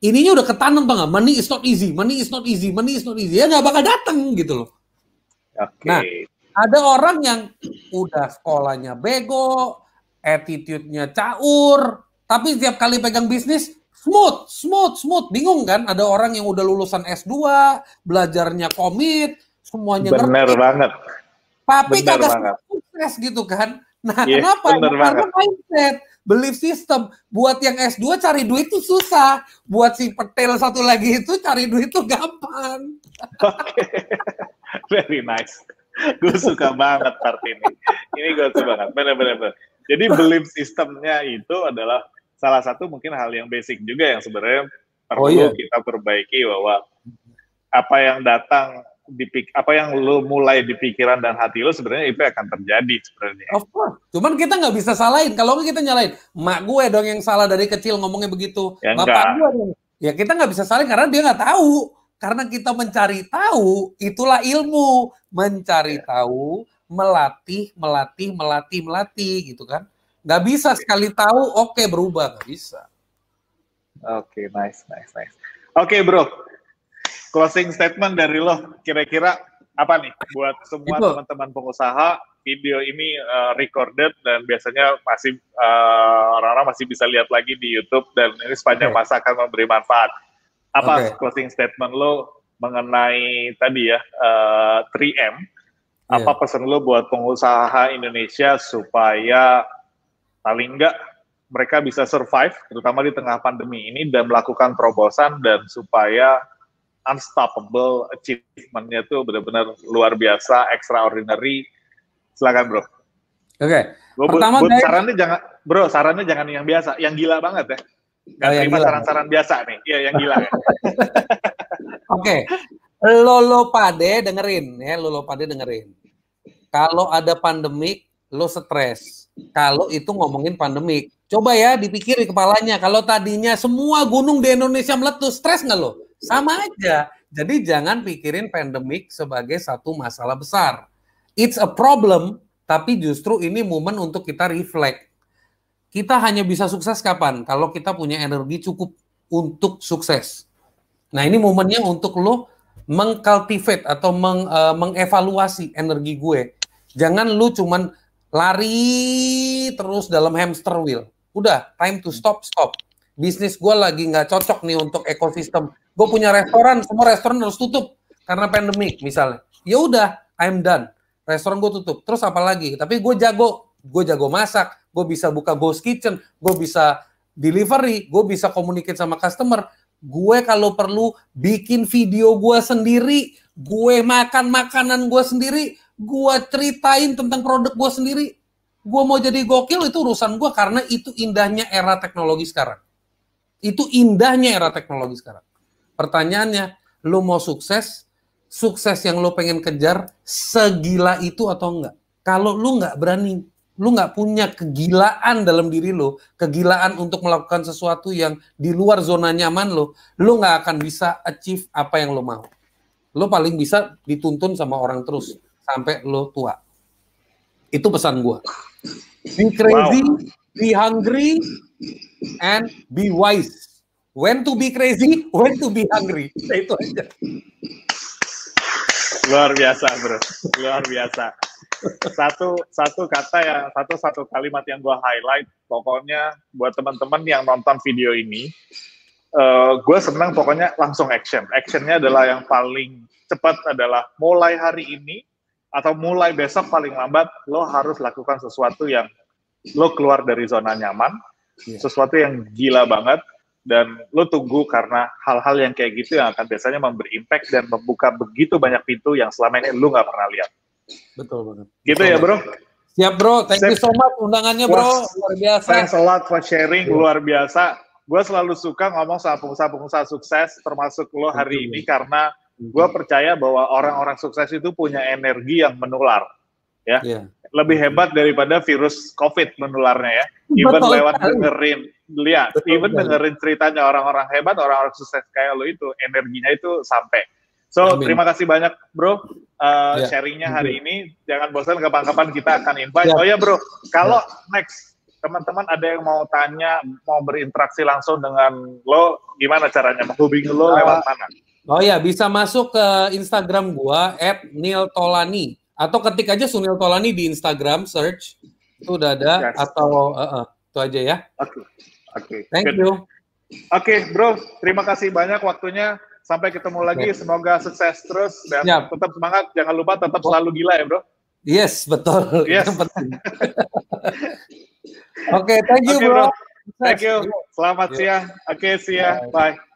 ininya udah ketanam banget. Money is not easy, money is not easy, money is not easy. Ya nggak bakal datang gitu loh. Okay. Nah, ada orang yang udah sekolahnya bego, attitude-nya caur, tapi setiap kali pegang bisnis smooth, smooth, smooth. Bingung kan? Ada orang yang udah lulusan S2, belajarnya komit, semuanya Bener ngerti. banget. Tapi kagak sukses gitu kan. Nah, yeah, kenapa? Karena mindset, belief system. Buat yang S2 cari duit itu susah. Buat si petel satu lagi itu cari duit itu gampang. Oke. Very nice. Gue suka banget part ini. Ini gue suka banget. Benar-benar. Jadi belief systemnya itu adalah salah satu mungkin hal yang basic juga yang sebenarnya perlu oh, iya. kita perbaiki bahwa apa yang datang dipik apa yang lo mulai di pikiran dan hati lo sebenarnya itu akan terjadi sebenarnya. Of course. Cuman kita nggak bisa salahin. Kalau kita nyalain, mak gue dong yang salah dari kecil ngomongnya begitu. Ya, Bapak gue dong. Ya kita nggak bisa salahin karena dia nggak tahu. Karena kita mencari tahu, itulah ilmu. Mencari ya. tahu, melatih, melatih, melatih, melatih gitu kan. Nggak bisa sekali tahu, oke okay, berubah. Nggak bisa. Oke, okay, nice, nice, nice. Oke okay, bro, closing statement dari lo kira-kira apa nih buat semua teman-teman pengusaha video ini uh, recorded dan biasanya masih uh, orang-orang masih bisa lihat lagi di YouTube dan ini sepanjang okay. masa akan memberi manfaat. Apa okay. closing statement lo mengenai tadi ya uh, 3M? Apa yeah. pesan lo buat pengusaha Indonesia supaya paling enggak mereka bisa survive, terutama di tengah pandemi ini dan melakukan terobosan dan supaya unstoppable achievement-nya itu benar-benar luar biasa, extraordinary. Silakan, Bro. Oke. Okay. Pertama, bu, guys, sarannya jangan, Bro, sarannya jangan yang biasa, yang gila banget ya. Gak oh, terima saran-saran biasa nih. Iya, yang gila ya. Oke. Okay. Lolo pade dengerin ya, lolo pade dengerin. Kalau ada pandemik, lo stres. Kalau itu ngomongin pandemik, coba ya dipikir di kepalanya. Kalau tadinya semua gunung di Indonesia meletus, stres nggak lo? Sama aja. Jadi jangan pikirin pandemik sebagai satu masalah besar. It's a problem, tapi justru ini momen untuk kita reflect. Kita hanya bisa sukses kapan? Kalau kita punya energi cukup untuk sukses. Nah ini momennya untuk lo mengcultivate atau meng, uh, mengevaluasi energi gue. Jangan lu cuman lari terus dalam hamster wheel. Udah, time to stop, stop. Bisnis gue lagi nggak cocok nih untuk ekosistem gue punya restoran, semua restoran harus tutup karena pandemik misalnya. Ya udah, I'm done. Restoran gue tutup. Terus apa lagi? Tapi gue jago, gue jago masak, gue bisa buka ghost kitchen, gue bisa delivery, gue bisa communicate sama customer. Gue kalau perlu bikin video gue sendiri, gue makan makanan gue sendiri, gue ceritain tentang produk gue sendiri. Gue mau jadi gokil itu urusan gue karena itu indahnya era teknologi sekarang. Itu indahnya era teknologi sekarang. Pertanyaannya, lo mau sukses, sukses yang lo pengen kejar segila itu atau enggak? Kalau lo nggak berani, lo nggak punya kegilaan dalam diri lo, kegilaan untuk melakukan sesuatu yang di luar zona nyaman lo, lo nggak akan bisa achieve apa yang lo mau. Lo paling bisa dituntun sama orang terus sampai lo tua. Itu pesan gue. Be crazy, wow. Be hungry, and be wise. When to be crazy, when to be hungry. Nah, itu aja. Luar biasa, bro. Luar biasa. Satu satu kata ya, satu satu kalimat yang gue highlight. Pokoknya buat teman-teman yang nonton video ini, uh, gue senang pokoknya langsung action. Actionnya adalah yang paling cepat adalah mulai hari ini atau mulai besok paling lambat lo harus lakukan sesuatu yang lo keluar dari zona nyaman, yeah. sesuatu yang gila banget, dan lo tunggu karena hal-hal yang kayak gitu yang akan biasanya memberi impact dan membuka begitu banyak pintu yang selama ini lo nggak pernah lihat. Betul banget. Gitu ya bro. Siap bro, thank you so much undangannya bro, luar biasa. Thanks a lot for sharing, luar biasa. Gue selalu suka ngomong sama pengusaha-pengusaha sukses, termasuk lo hari ini karena gue percaya bahwa orang-orang sukses itu punya energi yang menular, ya. Yeah. Lebih hebat daripada virus COVID menularnya ya. Even Betul lewat dengerin lihat, Betul, even dengerin ceritanya orang-orang hebat, orang-orang sukses kayak lo itu, energinya itu sampai. So, Amin. terima kasih banyak, bro, uh, ya. sharingnya hari ini. Jangan bosan, kapan-kapan kita akan invite. Ya. Oh ya, bro, kalau ya. next teman-teman ada yang mau tanya, mau berinteraksi langsung dengan lo, gimana caranya menghubungi lo lewat mana? Oh ya, bisa masuk ke Instagram gua @niltolani atau ketik aja Sunil Tolani di Instagram search itu udah ada yes. atau uh, uh, itu aja ya. Oke. Okay. Oke. Okay, Thank good. you. Oke, okay, Bro. Terima kasih banyak waktunya. Sampai ketemu lagi. Okay. Semoga sukses terus dan Siap. tetap semangat. Jangan lupa tetap selalu gila ya, Bro. Yes, betul. Yes. Oke, okay, thank you, okay, bro. bro. Thank you. Selamat yeah. siang. Oke, okay, see ya. Bye. Bye.